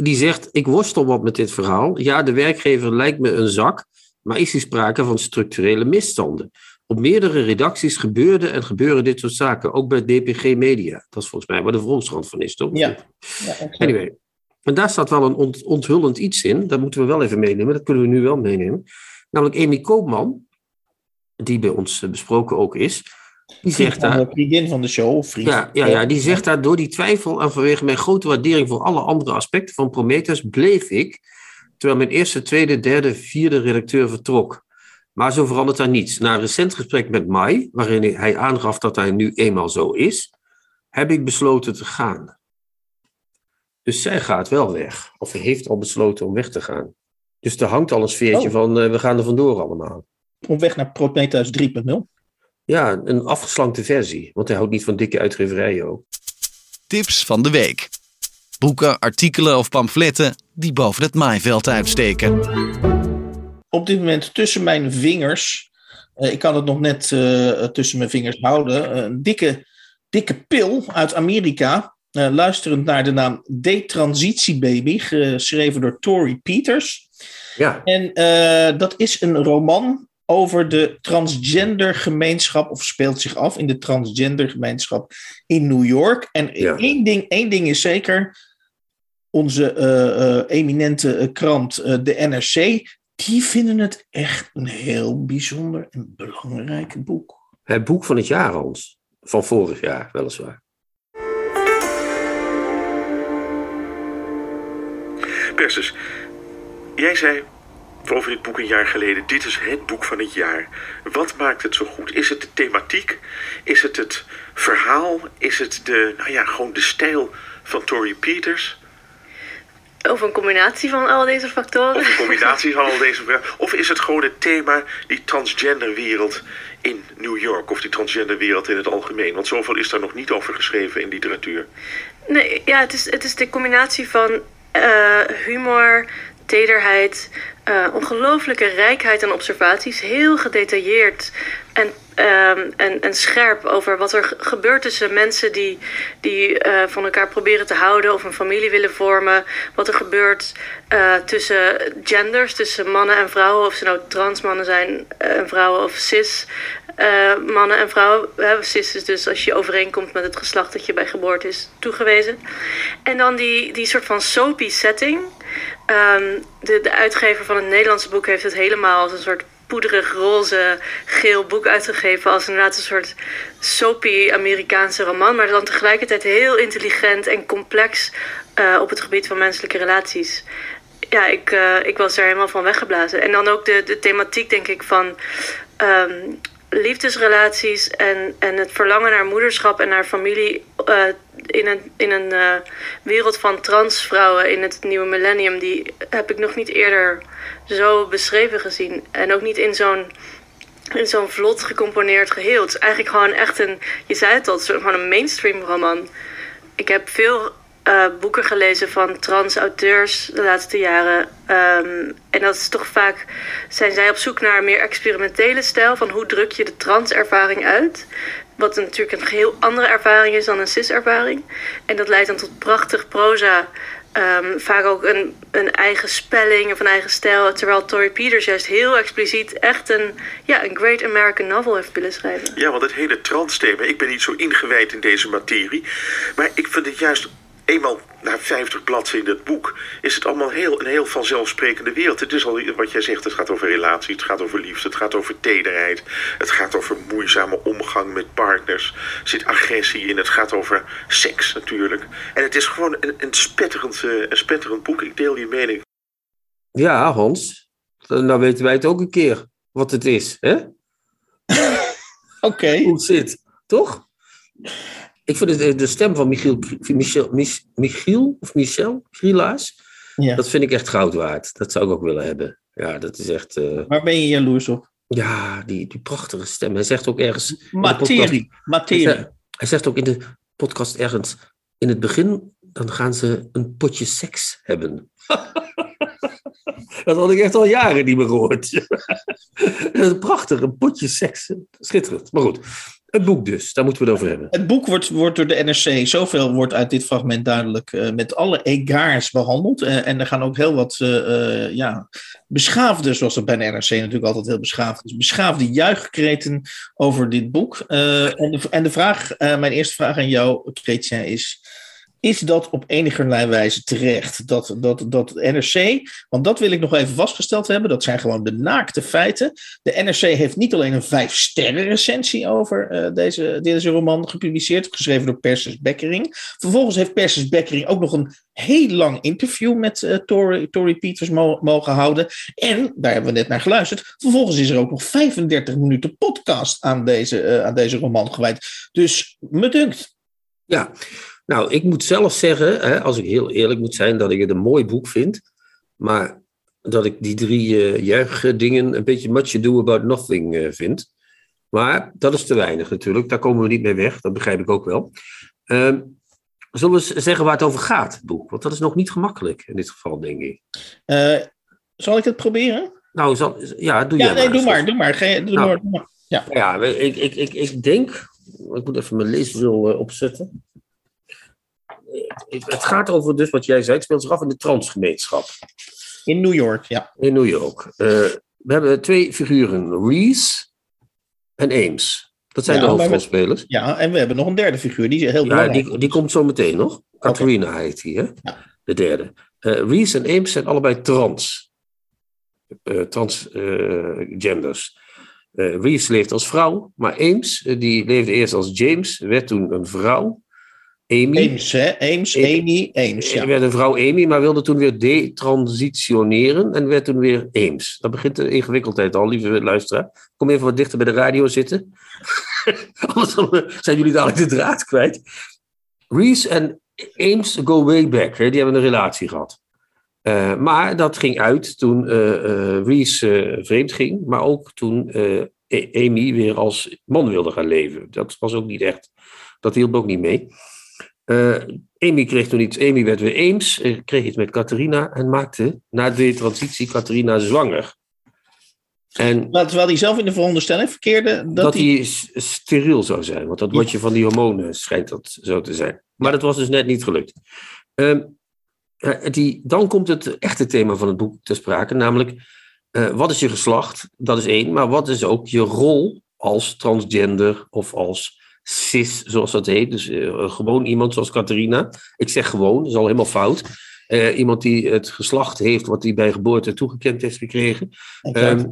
[SPEAKER 3] Die zegt, ik worstel wat met dit verhaal. Ja, de werkgever lijkt me een zak, maar is er sprake van structurele misstanden? Op meerdere redacties gebeurde en gebeuren dit soort zaken. Ook bij DPG Media. Dat is volgens mij waar de Volkskrant van is, toch?
[SPEAKER 2] Ja.
[SPEAKER 3] ja anyway. En daar staat wel een ont onthullend iets in. Dat moeten we wel even meenemen. Dat kunnen we nu wel meenemen. Namelijk Amy Koopman, die bij ons eh, besproken ook is. Die zegt daar.
[SPEAKER 2] vriendin van de show, vriend.
[SPEAKER 3] Ja, ja, ja, die zegt daar door die twijfel en vanwege mijn grote waardering voor alle andere aspecten van Prometheus bleef ik, terwijl mijn eerste, tweede, derde, vierde redacteur vertrok. Maar zo verandert daar niets. Na een recent gesprek met Mai, waarin hij aangaf dat hij nu eenmaal zo is, heb ik besloten te gaan. Dus zij gaat wel weg. Of heeft al besloten om weg te gaan. Dus er hangt al een sfeertje oh. van uh, we gaan er vandoor allemaal.
[SPEAKER 2] Op weg naar Prometheus 3.0?
[SPEAKER 3] Ja, een afgeslankte versie. Want hij houdt niet van dikke uitgeverijen ook.
[SPEAKER 1] Tips van de week. Boeken, artikelen of pamfletten die boven het maaiveld uitsteken
[SPEAKER 2] op dit moment tussen mijn vingers. Uh, ik kan het nog net uh, tussen mijn vingers houden. een dikke, dikke pil uit Amerika. Uh, luisterend naar de naam Detransitie Baby, geschreven door Tori Peters.
[SPEAKER 3] Ja.
[SPEAKER 2] En dat is een roman over de transgender gemeenschap, of speelt zich af in de transgender gemeenschap in New York. En ja. één, ding, één ding is zeker, onze eminente krant, de NRC, die vinden het echt een heel bijzonder en belangrijk boek.
[SPEAKER 3] Het boek van het jaar, Hans. Van vorig jaar, weliswaar.
[SPEAKER 4] Persus, jij zei over dit boek een jaar geleden: dit is het boek van het jaar. Wat maakt het zo goed? Is het de thematiek? Is het het verhaal? Is het de, nou ja, gewoon de stijl van Tori Peters?
[SPEAKER 5] Of een combinatie van al deze factoren.
[SPEAKER 4] Of een combinatie van al deze factoren. Of is het gewoon het thema, die transgenderwereld in New York. Of die transgenderwereld in het algemeen. Want zoveel is daar nog niet over geschreven in literatuur.
[SPEAKER 5] Nee, ja, het is, het is de combinatie van uh, humor, tederheid, uh, ongelooflijke rijkheid aan observaties. Heel gedetailleerd en, um, en, en scherp over wat er gebeurt tussen mensen die, die uh, van elkaar proberen te houden of een familie willen vormen. Wat er gebeurt uh, tussen genders, tussen mannen en vrouwen, of ze nou trans mannen zijn en vrouwen of cis. Mannen en vrouwen. cis is dus als je overeenkomt met het geslacht dat je bij geboorte is toegewezen. En dan die, die soort van soapy setting. Um, de, de uitgever van het Nederlandse boek heeft het helemaal als een soort poederig roze geel boek uitgegeven als inderdaad een soort soapy Amerikaanse roman, maar dan tegelijkertijd heel intelligent en complex uh, op het gebied van menselijke relaties. Ja, ik, uh, ik was er helemaal van weggeblazen. En dan ook de, de thematiek, denk ik, van um, liefdesrelaties en, en het verlangen naar moederschap en naar familie uh, in een, in een uh, wereld van transvrouwen in het nieuwe millennium, die heb ik nog niet eerder zo beschreven gezien. En ook niet in zo'n in zo'n vlot gecomponeerd geheel. Het is eigenlijk gewoon echt een, je zei het al, is gewoon een mainstream roman. Ik heb veel uh, boeken gelezen van trans auteurs de laatste jaren. Um, en dat is toch vaak, zijn zij op zoek naar meer experimentele stijl van hoe druk je de trans-ervaring uit. Wat natuurlijk een geheel andere ervaring is dan een cis-ervaring. En dat leidt dan tot prachtig proza. Um, vaak ook een, een eigen spelling of een eigen stijl. Terwijl Tori Peters juist heel expliciet echt een, ja, een Great American Novel heeft willen schrijven.
[SPEAKER 4] Ja, want het hele trans-thema, ik ben niet zo ingewijd in deze materie. Maar ik vind het juist eenmaal na 50 bladzijden in het boek is het allemaal heel, een heel vanzelfsprekende wereld. Het is al wat jij zegt, het gaat over relaties, het gaat over liefde, het gaat over tederheid, het gaat over moeizame omgang met partners, er zit agressie in, het gaat over seks natuurlijk. En het is gewoon een, een, spetterend, uh, een spetterend boek. Ik deel je mening.
[SPEAKER 3] Ja, Hans, nou weten wij het ook een keer wat het is, hè?
[SPEAKER 2] Oké.
[SPEAKER 3] Hoe het zit, toch? Ik vind de, de stem van Michiel, Michel, Michiel of Michel Grilaas, ja. dat vind ik echt goud waard. Dat zou ik ook willen hebben. Ja, dat is echt... Uh...
[SPEAKER 2] Waar ben je jaloers op?
[SPEAKER 3] Ja, die, die prachtige stem. Hij zegt ook ergens...
[SPEAKER 2] Materie, materie.
[SPEAKER 3] Hij, hij zegt ook in de podcast ergens... In het begin, dan gaan ze een potje seks hebben. Dat had ik echt al jaren niet meer gehoord. Prachtig, een potje seks. Schitterend. Maar goed, het boek dus, daar moeten we het over hebben.
[SPEAKER 2] Het boek wordt, wordt door de NRC, zoveel wordt uit dit fragment duidelijk, uh, met alle egaars behandeld. Uh, en er gaan ook heel wat uh, ja, beschaafde, zoals dat bij de NRC natuurlijk altijd heel beschaafd is, beschaafde juichkreten over dit boek. en, de, en de vraag, mijn eerste vraag aan jou, Chrétien, is is dat op enige wijze terecht? Dat, dat, dat NRC, want dat wil ik nog even vastgesteld hebben, dat zijn gewoon de naakte feiten. De NRC heeft niet alleen een vijf sterren recensie over uh, deze, deze roman gepubliceerd, geschreven door Persis Beckering. Vervolgens heeft Persis Beckering ook nog een heel lang interview met uh, Tory, Peters mogen houden. En, daar hebben we net naar geluisterd, vervolgens is er ook nog 35 minuten podcast aan deze, uh, aan deze roman gewijd. Dus me dunkt.
[SPEAKER 3] Ja, nou, ik moet zelf zeggen, hè, als ik heel eerlijk moet zijn, dat ik het een mooi boek vind. Maar dat ik die drie uh, juichdingen een beetje much ado about nothing uh, vind. Maar dat is te weinig natuurlijk. Daar komen we niet mee weg. Dat begrijp ik ook wel. Uh, zullen we eens zeggen waar het over gaat, het boek? Want dat is nog niet gemakkelijk in dit geval, denk ik.
[SPEAKER 2] Uh, zal ik het proberen?
[SPEAKER 3] Nou, zal, ja, doe
[SPEAKER 2] ja,
[SPEAKER 3] jij
[SPEAKER 2] nee,
[SPEAKER 3] maar.
[SPEAKER 2] doe maar, doe maar. Ge, doe
[SPEAKER 3] Nou,
[SPEAKER 2] maar, doe maar. Ja.
[SPEAKER 3] Ja, ik, ik, ik, ik denk... Ik moet even mijn leesbril opzetten. Het gaat over dus wat jij zei. Het speelt zich af in de transgemeenschap.
[SPEAKER 2] In New York, ja.
[SPEAKER 3] In New York. Uh, we hebben twee figuren. Reese en Ames. Dat zijn
[SPEAKER 2] Ja,
[SPEAKER 3] de hoofdrolspelers.
[SPEAKER 2] Ja, en we hebben nog een derde figuur, die is heel
[SPEAKER 3] Ja,
[SPEAKER 2] belangrijk.
[SPEAKER 3] die, die komt zo meteen nog. Catharina heet die, hè?
[SPEAKER 2] Ja.
[SPEAKER 3] De derde. Eh Reese en Ames zijn allebei trans. Eh, transgenders. Eh Reese leeft als vrouw, maar Ames, eh, die leefde eerst als James, werd toen een vrouw. Amy.
[SPEAKER 2] Ames, hè? Ames,
[SPEAKER 3] Amy.
[SPEAKER 2] Ames, ja.
[SPEAKER 3] Er werd een vrouw Amy, maar wilde toen weer detransitioneren en werd toen weer Ames. Dat begint de ingewikkeldheid al, lieve luisteraar. Kom even wat dichter bij de radio zitten. Anders eh, zijn jullie dadelijk de draad kwijt. Reese en Ames go way back. Hè? Die hebben een relatie gehad. Eh, maar dat ging uit toen eh, Reese vreemd ging, maar ook toen Amy weer als man wilde gaan leven. Dat was ook niet echt, dat hielp ook niet mee. Eh, Amy kreeg toen iets, Amy werd weer eh, kreeg iets met Catharina en maakte na de transitie Catharina zwanger. En
[SPEAKER 2] Maar terwijl hij zelf in de veronderstelling verkeerde dat,
[SPEAKER 3] dat
[SPEAKER 2] hij...
[SPEAKER 3] steriel zou zijn, want dat wordt je van die hormonen schijnt dat zo te zijn. Maar dat was dus net niet gelukt. Ehm, eh, die, dan komt het echte thema van het boek ter sprake, namelijk eh, wat is je geslacht? Dat is één, maar wat is ook je rol als transgender of als cis, zoals dat heet. Dus eh, gewoon iemand zoals Catharina. Ik zeg gewoon, dat is al helemaal fout. Eh, iemand die het geslacht heeft wat hij bij geboorte toegekend heeft gekregen. Ehm,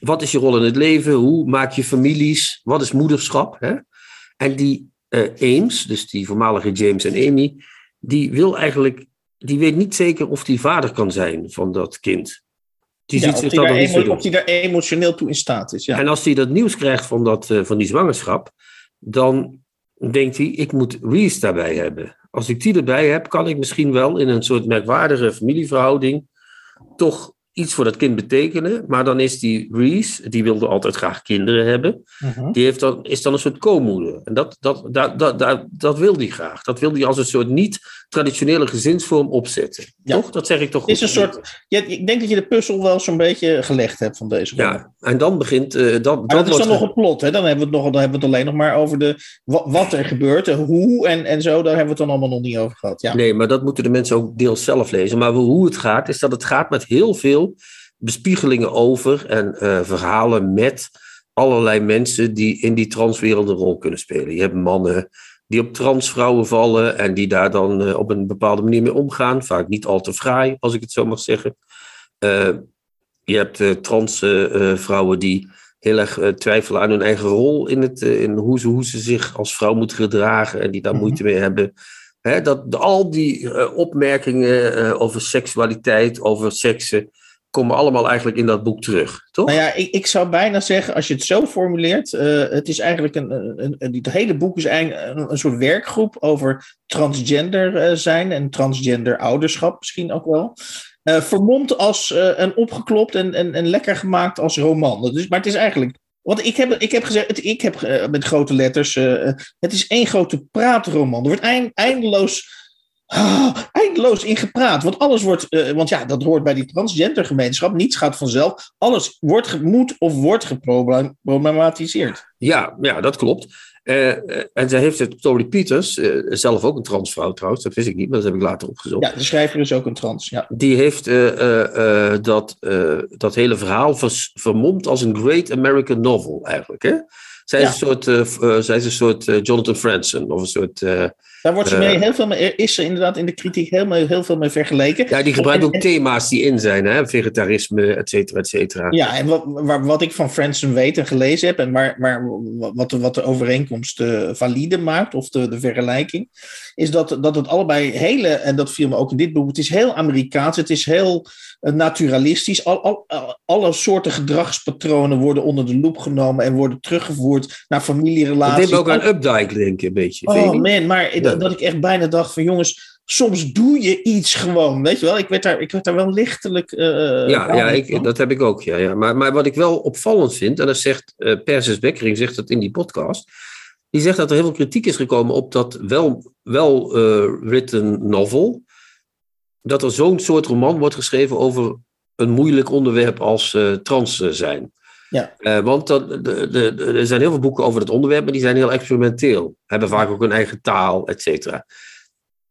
[SPEAKER 3] wat is je rol in het leven? Hoe maak je families? Wat is moederschap? Hè? En die eh, Ames, dus die voormalige James en Amy, die wil eigenlijk, die weet niet zeker of die vader kan zijn van dat kind. Die
[SPEAKER 2] Ja,
[SPEAKER 3] ziet
[SPEAKER 2] of,
[SPEAKER 3] zich
[SPEAKER 2] daar
[SPEAKER 3] nog niet zo
[SPEAKER 2] emo-
[SPEAKER 3] doen.
[SPEAKER 2] of hij daar emotioneel toe in staat is. Ja.
[SPEAKER 3] En als hij dat nieuws krijgt van, dat, van die zwangerschap, dan denkt hij, ik moet Reese daarbij hebben. Als ik die erbij heb, kan ik misschien wel in een soort merkwaardige familieverhouding toch iets voor dat kind betekenen. Maar dan is die Reese, die wilde altijd graag kinderen hebben,
[SPEAKER 2] Mhm.
[SPEAKER 3] die heeft dan, is dan een soort co-moeder. En dat, dat, dat, dat, dat, dat wil hij graag. Dat wil hij als een soort niet-traditionele gezinsvorm opzetten.
[SPEAKER 2] Ja.
[SPEAKER 3] Toch? Dat zeg ik toch
[SPEAKER 2] Het is een
[SPEAKER 3] goed?
[SPEAKER 2] soort... Ja, ik denk dat je de puzzel wel zo'n beetje gelegd hebt van deze.
[SPEAKER 3] Ja, en dan begint... eh dat,
[SPEAKER 2] Maar dat is dan nog een plot, hè? Dan hebben we het, nog, dan hebben we het alleen nog maar over de, wa- wat er gebeurt, de hoe en, en zo. Daar hebben we het dan allemaal nog niet over gehad. Ja.
[SPEAKER 3] Nee, maar dat moeten de mensen ook deels zelf lezen. Maar hoe het gaat, is dat het gaat met heel veel bespiegelingen over en eh, verhalen met allerlei mensen die in die transwereld een rol kunnen spelen. Je hebt mannen die op transvrouwen vallen en die daar dan eh, op een bepaalde manier mee omgaan. Vaak niet al te fraai, als ik het zo mag zeggen. Eh, je hebt uh, transvrouwen die heel erg twijfelen aan hun eigen rol in, het, in hoe, ze, hoe ze zich als vrouw moeten gedragen en die daar
[SPEAKER 2] Mhm.
[SPEAKER 3] moeite mee hebben. Hè, dat, al die opmerkingen over seksualiteit, over seksen, komen allemaal eigenlijk in dat boek terug, toch?
[SPEAKER 2] Nou ja, ik, ik zou bijna zeggen, als je het zo formuleert, eh, het is eigenlijk een, een, een, het hele boek is eigenlijk een, soort werkgroep over transgender eh, zijn en transgender ouderschap misschien ook wel. Eh vermomd als een opgeklopt en, en, en lekker gemaakt als roman. Dus, maar het is eigenlijk, want ik heb, ik heb gezegd, het, ik heb met grote letters, het is één grote praatroman. Er wordt eind- eindeloos Ah, eindeloos in gepraat. Want alles wordt, eh, want ja, dat hoort bij die transgender gemeenschap. Niets gaat vanzelf. Alles wordt, moet of wordt geproblematiseerd.
[SPEAKER 3] Ja, ja dat klopt. Eh, eh, en zij heeft het, Tori Peters, zelf ook een transvrouw trouwens, dat wist ik niet, maar dat heb ik later opgezocht.
[SPEAKER 2] Ja, de schrijver is ook een trans. Ja.
[SPEAKER 3] Die heeft dat, dat hele verhaal vers- vermomd als een great American novel eigenlijk. Hè? Zij is
[SPEAKER 2] Ja.
[SPEAKER 3] een soort, zij is een soort Jonathan Franzen of een soort.
[SPEAKER 2] Daar wordt ze
[SPEAKER 3] Eh.
[SPEAKER 2] mee, heel veel mee, is ze inderdaad in de kritiek heel, mee- heel veel mee vergeleken.
[SPEAKER 3] ja, die gebruikt ook
[SPEAKER 2] en-
[SPEAKER 3] thema's die in zijn, hè? vegetarisme, et cetera, et cetera.
[SPEAKER 2] Ja, en wat, waar- wat ik van Franson weet en gelezen heb, en waar, waar, wat, de, wat de overeenkomst eh, valide maakt, of de, de vergelijking, is dat, dat het allebei hele, en dat viel me ook in dit boek, het is heel Amerikaans, het is heel naturalistisch. Al, al, al- alle soorten gedragspatronen worden onder de loep genomen en worden teruggevoerd naar
[SPEAKER 3] Dat
[SPEAKER 2] familierelaties.
[SPEAKER 3] deed me ook aan Updike denken, een beetje.
[SPEAKER 2] Oh man, maar
[SPEAKER 3] Ja.
[SPEAKER 2] dat ik echt bijna dacht van jongens, soms doe je iets gewoon, weet je wel. Ik werd daar, ik werd daar wel lichtelijk... eh,
[SPEAKER 3] Ja, ja ik, dat heb ik ook. Ja, ja. Maar, maar wat ik wel opvallend vind, en dat zegt eh Persis Bekkering, zegt dat in die podcast. Die zegt dat er heel veel kritiek is gekomen op dat wel, wel eh, written novel. Dat er zo'n soort roman wordt geschreven over een moeilijk onderwerp als eh, trans eh, zijn.
[SPEAKER 2] Ja.
[SPEAKER 3] Eh, want dat, de, er zijn heel veel boeken over het onderwerp, maar die zijn heel experimenteel. Hebben vaak ook een eigen taal, et cetera.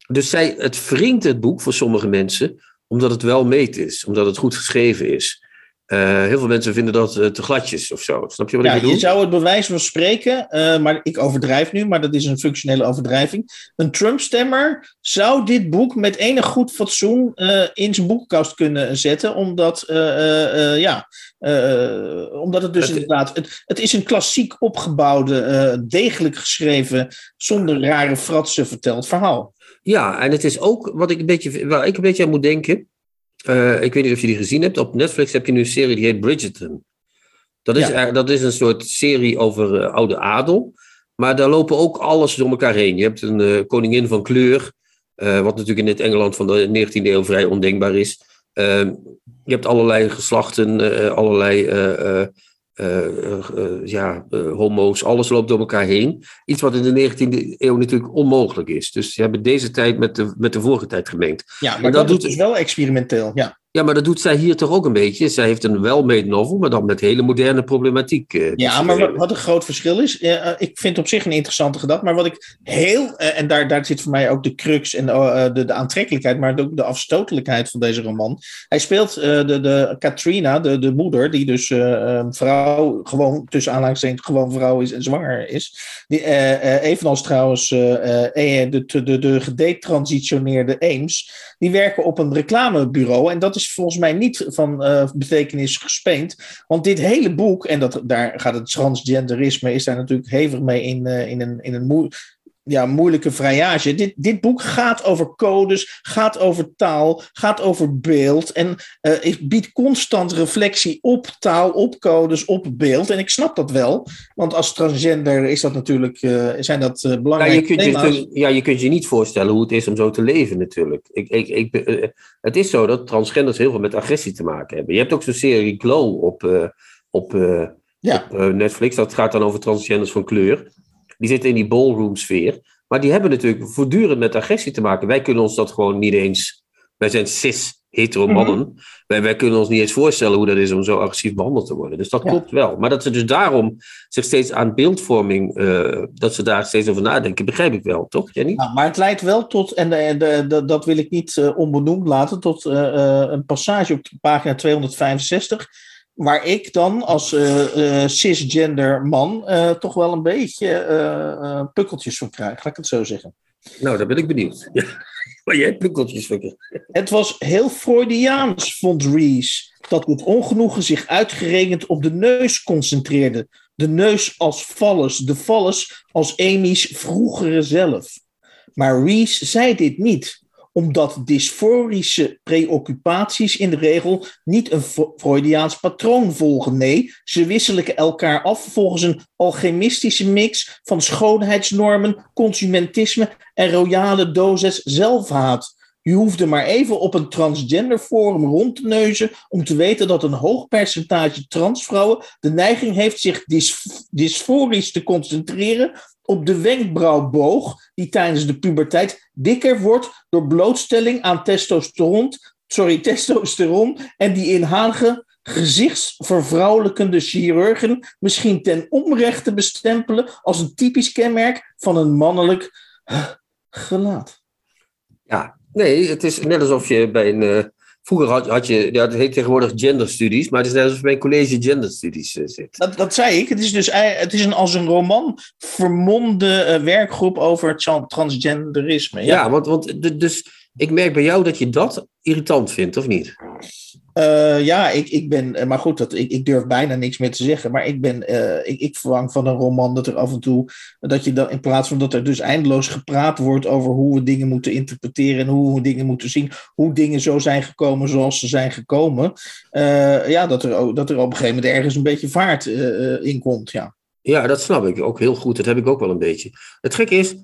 [SPEAKER 3] Dus zij, het wringt het boek voor sommige mensen, omdat het wel meet is, omdat het goed geschreven is. Eh, heel veel mensen vinden dat eh, te gladjes of zo. Snap je wat
[SPEAKER 2] Ja,
[SPEAKER 3] ik bedoel?
[SPEAKER 2] je zou het bewijs van spreken, eh, maar ik overdrijf nu, maar dat is een functionele overdrijving. Een Trump-stemmer zou dit boek met enig goed fatsoen in zijn boekenkast kunnen zetten, omdat, ja, omdat het dus
[SPEAKER 3] Het-
[SPEAKER 2] inderdaad, het, het is een klassiek opgebouwde, degelijk geschreven, zonder rare fratsen verteld verhaal.
[SPEAKER 3] Ja, en het is ook wat ik een beetje, waar ik een beetje aan moet denken. Eh, ik weet niet of je die gezien hebt. Op Netflix heb je nu een serie die heet Bridgerton. Dat is,
[SPEAKER 2] Ja.
[SPEAKER 3] er- dat is een soort serie over eh, oude adel. Maar daar lopen ook alles door elkaar heen. Je hebt een eh, koningin van kleur. wat natuurlijk in het Engeland van de 19e eeuw vrij ondenkbaar is. Ehm, je hebt allerlei geslachten, allerlei eh, eh, eh, ja, homo's. Alles loopt door elkaar heen. Iets wat in de 19e eeuw natuurlijk onmogelijk is. Dus ze hebben deze tijd met de, met de vorige tijd gemengd.
[SPEAKER 2] Ja, maar
[SPEAKER 3] dat
[SPEAKER 2] dat,
[SPEAKER 3] doet-
[SPEAKER 2] is dus wel experimenteel. Ja.
[SPEAKER 3] Ja, maar dat doet zij hier toch ook een beetje. Zij heeft een well-made novel, maar dan met hele moderne problematiek. eh,
[SPEAKER 2] Ja, maar wat, wat een groot verschil is, eh, ik vind op zich een interessante gedachte, maar wat ik heel, eh, en daar, daar zit voor mij ook de crux en de, de aantrekkelijkheid, maar ook de afstotelijkheid van deze roman. Hij speelt eh, de, de Katrina, de, de moeder, die dus vrouw, gewoon tussen aanhalingstekens gewoon vrouw is en zwanger is. Die, evenals trouwens de, de, de, de gedetransitioneerde Eames, die werken op een reclamebureau en dat is volgens mij niet van eh, betekenis gespeend. Want dit hele boek, en dat, daar gaat het transgenderisme, is daar natuurlijk hevig mee in, eh, in een, in een ja, moeilijke vrijage. Dit, dit boek gaat over codes, gaat over taal, gaat over beeld. En eh, het biedt constant reflectie op taal, op codes, op beeld. En ik snap dat wel, want als transgender is dat natuurlijk, eh, zijn dat eh,
[SPEAKER 3] Ja,
[SPEAKER 2] belangrijke
[SPEAKER 3] je kunt je, kun- ja, je kunt je niet voorstellen hoe het is om zo te leven natuurlijk. Ik, ik, ik, eh, het is zo dat transgenders heel veel met agressie te maken hebben. Je hebt ook zo'n serie Glow op, eh, op, eh,
[SPEAKER 2] Ja.
[SPEAKER 3] op eh, Netflix. Dat gaat dan over transgenders van kleur. Die zitten in die ballroom sfeer. Maar die hebben natuurlijk voortdurend met agressie te maken. Wij kunnen ons dat gewoon niet eens... Wij zijn cis hetero
[SPEAKER 2] Mhm.
[SPEAKER 3] mannen. wij, wij kunnen ons niet eens voorstellen hoe dat is om zo agressief behandeld te worden. Dus dat
[SPEAKER 2] Ja.
[SPEAKER 3] klopt wel. Maar dat ze dus daarom zich steeds aan beeldvorming, eh, dat ze daar steeds over nadenken, begrijp ik wel, toch, Jenny?
[SPEAKER 2] Ja, maar het leidt wel tot, en de, de, de- dat wil ik niet eh, onbenoemd laten, tot eh, eh, een passage op pagina 265. Waar ik dan als eh, eh, cisgender man eh, toch wel een beetje pukkeltjes van krijg, laat ik het zo zeggen.
[SPEAKER 3] Nou, daar ben ik benieuwd. Ja. Maar jij pukkeltjes van.
[SPEAKER 2] Het was heel Freudiaans, vond Rees, dat dit ongenoegen zich uitgerekend op de neus concentreerde. De neus als vallus, de vallus als Amy's vroegere zelf. Maar Rees zei dit niet, omdat dysforische preoccupaties in de regel niet een Fre- Freudiaans patroon volgen. Nee, ze wisselen elkaar af volgens een alchemistische mix van schoonheidsnormen, consumentisme en royale dosis zelfhaat. Je hoefde maar even op een transgender forum rond te neuzen om te weten dat een hoog percentage transvrouwen de neiging heeft zich dys- dysforisch te concentreren op de wenkbrauwboog, die tijdens de puberteit dikker wordt door blootstelling aan testosteron, sorry, testosteron en die inhalige gezichtsvervrouwelijkende chirurgen misschien ten onrechte bestempelen als een typisch kenmerk van een mannelijk eh, gelaat.
[SPEAKER 3] Ja, nee, het is net alsof je bij een. Vroeger had, had je, ja, het heet tegenwoordig genderstudies, maar het is net alsof een college genderstudies eh, zit.
[SPEAKER 2] Dat, dat zei ik. Het is dus het is een, als een roman vermomde eh, werkgroep over tra- transgenderisme.
[SPEAKER 3] Ja,
[SPEAKER 2] Ja.
[SPEAKER 3] want, want de- dus ik merk bij jou dat je dat irritant vindt, of niet?
[SPEAKER 2] Eh, ja, ik, ik ben, eh, maar goed, dat, ik, ik durf bijna niks meer te zeggen. Maar ik ben, eh, ik, ik verwang van een roman dat er af en toe, dat je dan in plaats van dat er dus eindeloos gepraat wordt over hoe we dingen moeten interpreteren en hoe we dingen moeten zien, hoe dingen zo zijn gekomen zoals ze zijn gekomen, ja, dat er, dat er op een gegeven moment ergens een beetje vaart in komt. Ja.
[SPEAKER 3] Ja, dat snap ik ook heel goed. Dat heb ik ook wel een beetje. Het gekke is,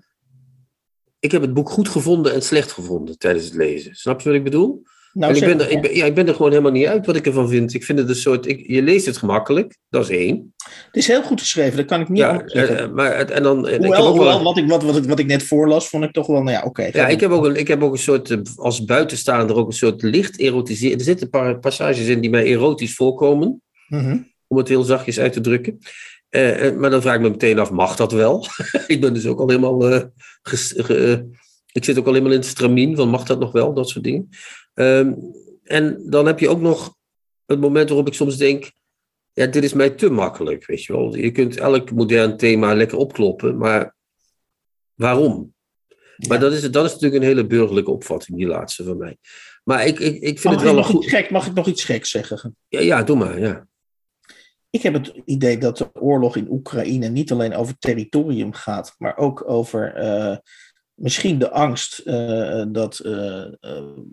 [SPEAKER 3] ik heb het boek goed gevonden en slecht gevonden tijdens het lezen. Snap je wat ik bedoel?
[SPEAKER 2] Nou,
[SPEAKER 3] en ik ben, er, ik, ben, ja, ik ben er gewoon helemaal niet uit wat ik ervan vind. Ik vind het een soort, ik, je leest het gemakkelijk, dat is één.
[SPEAKER 2] Het is heel goed geschreven, dat kan ik niet
[SPEAKER 3] Ja, eh, maar het- en dan, en ik heb
[SPEAKER 2] Hoewel,
[SPEAKER 3] ook wel
[SPEAKER 2] hoewel wat, ik, wat, wat, ik, wat ik net voorlas, vond ik toch wel, nou ja, oké.
[SPEAKER 3] Ja, ik heb ook een, ik heb ook een soort, eh, als buitenstaander, ook een soort licht erotiseren. Er zitten passages in die mij erotisch voorkomen,
[SPEAKER 2] Mhm.
[SPEAKER 3] om het heel zachtjes uit te drukken. Eh, eh, maar dan vraag ik me meteen af, mag dat wel? ik ben dus ook al helemaal, eh, ge- ik zit ook al helemaal in het stramien van mag dat nog wel, dat soort dingen. Ehm, en dan heb je ook nog het moment waarop ik soms denk, ja, dit is mij te makkelijk, weet je wel. Je kunt elk modern thema lekker opkloppen, maar waarom? Maar dat, is, dat is natuurlijk een hele burgerlijke opvatting, die laatste van mij. Maar ik, ik, ik vind
[SPEAKER 2] Mag,
[SPEAKER 3] het
[SPEAKER 2] ik
[SPEAKER 3] wel een
[SPEAKER 2] nog iets
[SPEAKER 3] goed...
[SPEAKER 2] gek, mag ik nog iets geks zeggen?
[SPEAKER 3] Ja, ja, doe maar, ja.
[SPEAKER 2] Ik heb het idee dat de oorlog in Oekraïne niet alleen over territorium gaat, maar ook over eh, misschien de angst eh, dat eh,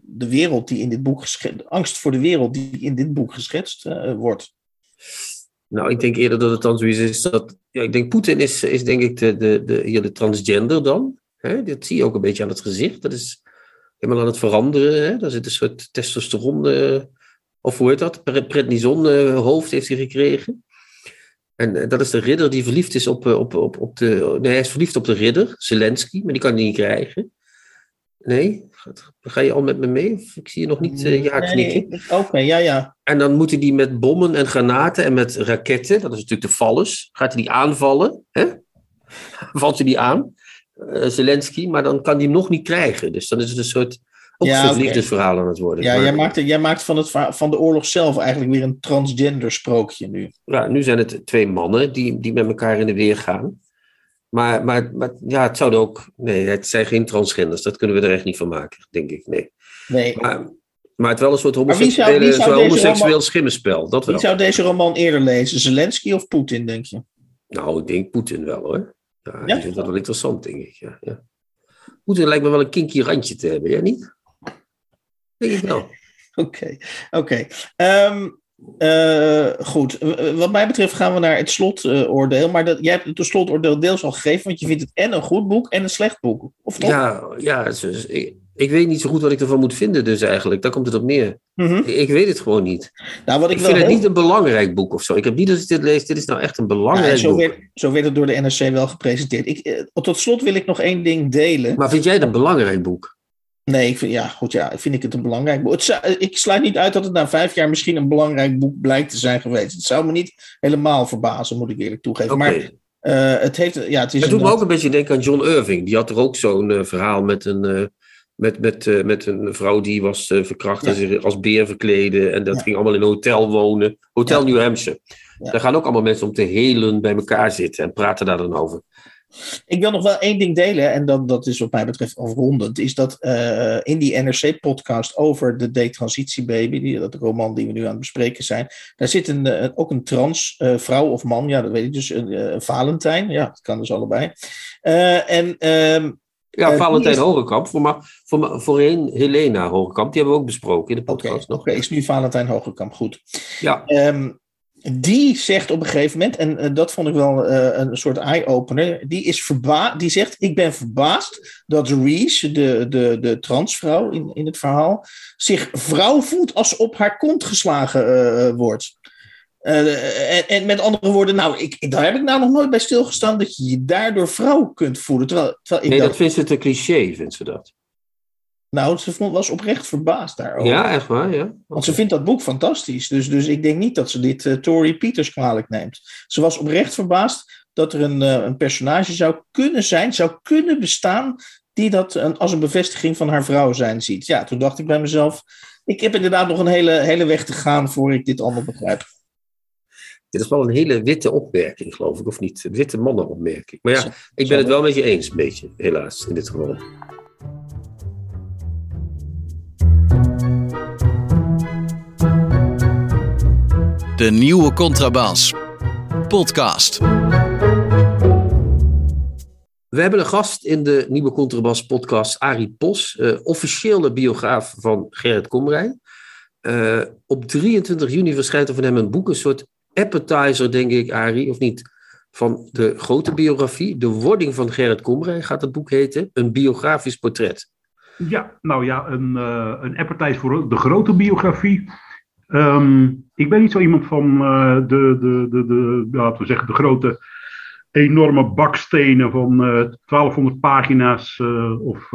[SPEAKER 2] de wereld die in dit boek geschetst, angst voor de wereld die in dit boek geschetst wordt.
[SPEAKER 3] Nou, ik denk eerder dat het dan is dat... Ja, ik denk Poetin is, is denk ik de, de, de, hier de transgender dan. Hè? Dat zie je ook een beetje aan het gezicht. Dat is helemaal aan het veranderen. Hè? Daar zit een soort testosteron... of hoe heet dat? Pre- Prednison eh, hoofd heeft hij gekregen. En eh, dat is de ridder die verliefd is op, eh, op, op, op de... Nee, hij is verliefd op de ridder, Zelensky, maar die kan hij niet krijgen. Nee? Ga je al met me mee? Ik zie je nog niet ja knikken.
[SPEAKER 2] Nee, Oké, ja, ja.
[SPEAKER 3] En dan moeten die met bommen en granaten en met raketten, dat is natuurlijk de vallers, gaat hij die aanvallen. Hè? Valt hij die aan, Zelensky, maar dan kan hij hem nog niet krijgen. Dus dan is het een soort, ook
[SPEAKER 2] Ja, oké.
[SPEAKER 3] liefdesverhaal aan het worden.
[SPEAKER 2] ja
[SPEAKER 3] Maar,
[SPEAKER 2] jij, maakt, jij maakt van, het, van de oorlog zelf eigenlijk weer een transgender sprookje nu.
[SPEAKER 3] ja, nu zijn het twee mannen die, die met elkaar in de weer gaan. Maar, maar, maar ja, het zouden ook. Nee, het zijn geen transgenders. Dat kunnen we er echt niet van maken, denk ik. Nee.
[SPEAKER 2] Nee.
[SPEAKER 3] Maar, maar het wel een soort homoseksuele, homoseksueel
[SPEAKER 2] roman-
[SPEAKER 3] schimmenspel. Dat wel.
[SPEAKER 2] Wie zou deze roman eerder lezen? Zelensky of Poetin, denk je?
[SPEAKER 3] Nou, ik denk Poetin wel hoor. Ja,
[SPEAKER 2] Ja?
[SPEAKER 3] die vindt dat wel interessant, denk ik. Ja, ja. Poetin lijkt me wel een kinky randje te hebben, jij niet? Denk ik wel.
[SPEAKER 2] Oké, oké. Ehm, eh, goed, wat mij betreft gaan we naar het slotoordeel. maar dat, jij hebt het slotoordeel deels al gegeven, want je vindt het en een goed boek en een slecht boek. Of toch?
[SPEAKER 3] Ja, ja dus ik, ik weet niet zo goed wat ik ervan moet vinden, dus eigenlijk. Daar komt het op neer.
[SPEAKER 2] Mhm.
[SPEAKER 3] Ik, ik weet het gewoon niet.
[SPEAKER 2] Nou, wat ik,
[SPEAKER 3] Ik
[SPEAKER 2] wel
[SPEAKER 3] vind het niet een belangrijk boek of zo. Ik heb niet dat ik dit lees, dit is nou echt een
[SPEAKER 2] Ja,
[SPEAKER 3] belangrijk
[SPEAKER 2] zo,
[SPEAKER 3] boek.
[SPEAKER 2] werd, zo werd het door de NRC wel gepresenteerd. Ik, eh, tot slot wil ik nog één ding delen.
[SPEAKER 3] Maar vind jij het een belangrijk boek?
[SPEAKER 2] Nee, ik vind, ja, goed, ja, vind ik het een belangrijk boek. Het ik sluit niet uit dat het na vijf jaar misschien een belangrijk boek blijkt te zijn geweest. Het zou me niet helemaal verbazen, moet ik eerlijk toegeven. Maar eh, het heeft, ja, het is
[SPEAKER 3] Het doet me ook een beetje denken aan John Irving. Die had er ook zo'n eh, verhaal met een, eh, Met, met, met een vrouw die was verkracht en zich als beer verkleden. En dat
[SPEAKER 2] Ja.
[SPEAKER 3] ging allemaal in een hotel wonen. Hotel
[SPEAKER 2] Ja.
[SPEAKER 3] New Hampshire. Daar gaan ook allemaal mensen om te helen bij elkaar zitten en praten daar dan over.
[SPEAKER 2] Ik wil nog wel één ding delen, en dat, dat is wat mij betreft afrondend, is dat eh, in die NRC-podcast over de Detransitie-baby, die, dat roman die we nu aan het bespreken zijn, daar zit een, eh, ook een trans eh, vrouw of man, ja, dat weet ik dus, een Valentijn, ja, dat kan dus allebei. En ehm,
[SPEAKER 3] Ja, Valentijn
[SPEAKER 2] is-
[SPEAKER 3] Hogekamp. Voor, voor, voorheen Helena Hogekamp. Die hebben we ook besproken in de podcast
[SPEAKER 2] oké,
[SPEAKER 3] nog.
[SPEAKER 2] is nu Valentijn Hogekamp goed.
[SPEAKER 3] Ja,
[SPEAKER 2] Ehm, die zegt op een gegeven moment, en eh, dat vond ik wel eh, een soort eye-opener, die, is verba die zegt, ik ben verbaasd dat Reese, de, de, de transvrouw in, in het verhaal, zich vrouw voelt als op haar kont geslagen eh, wordt. En, en met andere woorden, nou, ik, daar heb ik nou nog nooit bij stilgestaan dat je je daardoor vrouw kunt voelen. Terwijl, terwijl ik
[SPEAKER 3] nee,
[SPEAKER 2] dacht,
[SPEAKER 3] dat vindt ze te cliché, vindt ze dat.
[SPEAKER 2] Nou, ze vond, was oprecht verbaasd daarover.
[SPEAKER 3] Ja, echt waar, ja.
[SPEAKER 2] Want ze vindt dat boek fantastisch. Dus, dus ik denk niet dat ze dit uh, Tori Peters kwalijk neemt. Ze was oprecht verbaasd dat er een, uh, een personage zou kunnen zijn, zou kunnen bestaan, die dat een, als een bevestiging van haar vrouw zijn ziet. Ja, toen dacht ik bij mezelf, ik heb inderdaad nog een hele, hele weg te gaan voor ik dit allemaal begrijp.
[SPEAKER 3] Dit is wel een hele witte opmerking, geloof ik, of niet? Een witte mannenopmerking. Maar ja, ik ben het wel met je eens, een beetje, helaas, in dit geval.
[SPEAKER 1] De nieuwe Contrabas. Podcast.
[SPEAKER 3] We hebben een gast in de nieuwe Contrabas podcast, Arie Pos, uh, officiële biograaf van Gerrit Komrij. Uh, op 23 juni verschijnt er van hem een boek, een soort appetizer, denk ik, Arie, of niet? Van de grote biografie. De wording van Gerrit Komrij gaat het boek heten. Een biografisch portret.
[SPEAKER 6] Ja, nou ja, een, uh, een appetizer voor de grote biografie. Um, ik ben niet zo iemand van uh, de, de, de, de, laten we zeggen, de grote, enorme bakstenen van uh, 1200 pagina's uh, of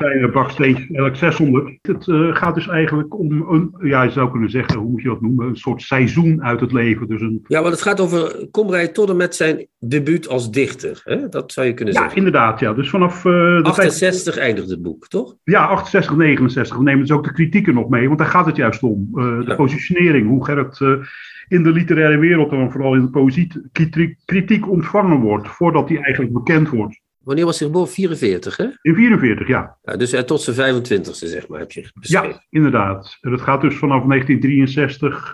[SPEAKER 6] kleine elk 600. Het gaat dus eigenlijk om een, ja, je zou kunnen zeggen, hoe moet je dat noemen, een soort seizoen uit het leven. Dus een...
[SPEAKER 3] Ja, want het gaat over Komrij tot en met zijn debuut als dichter. Hè? Dat zou je kunnen
[SPEAKER 6] ja,
[SPEAKER 3] zeggen.
[SPEAKER 6] inderdaad, ja. Dus vanaf... de
[SPEAKER 3] 68 tijd... eindigt het boek, toch?
[SPEAKER 6] Ja, 68, 69. We nemen dus ook de kritieken nog mee, want daar gaat het juist om. Uh, de ja. positionering, hoe Gerrit in de literaire wereld en vooral in de poëzie kritiek ontvangen wordt, voordat hij eigenlijk bekend wordt.
[SPEAKER 3] Wanneer was hij geboren? 44, hè?
[SPEAKER 6] In 44, ja.
[SPEAKER 3] ja dus uh, tot zijn 25e, zeg maar, heb je beschreven.
[SPEAKER 6] Ja, inderdaad. En dat gaat dus vanaf 1963,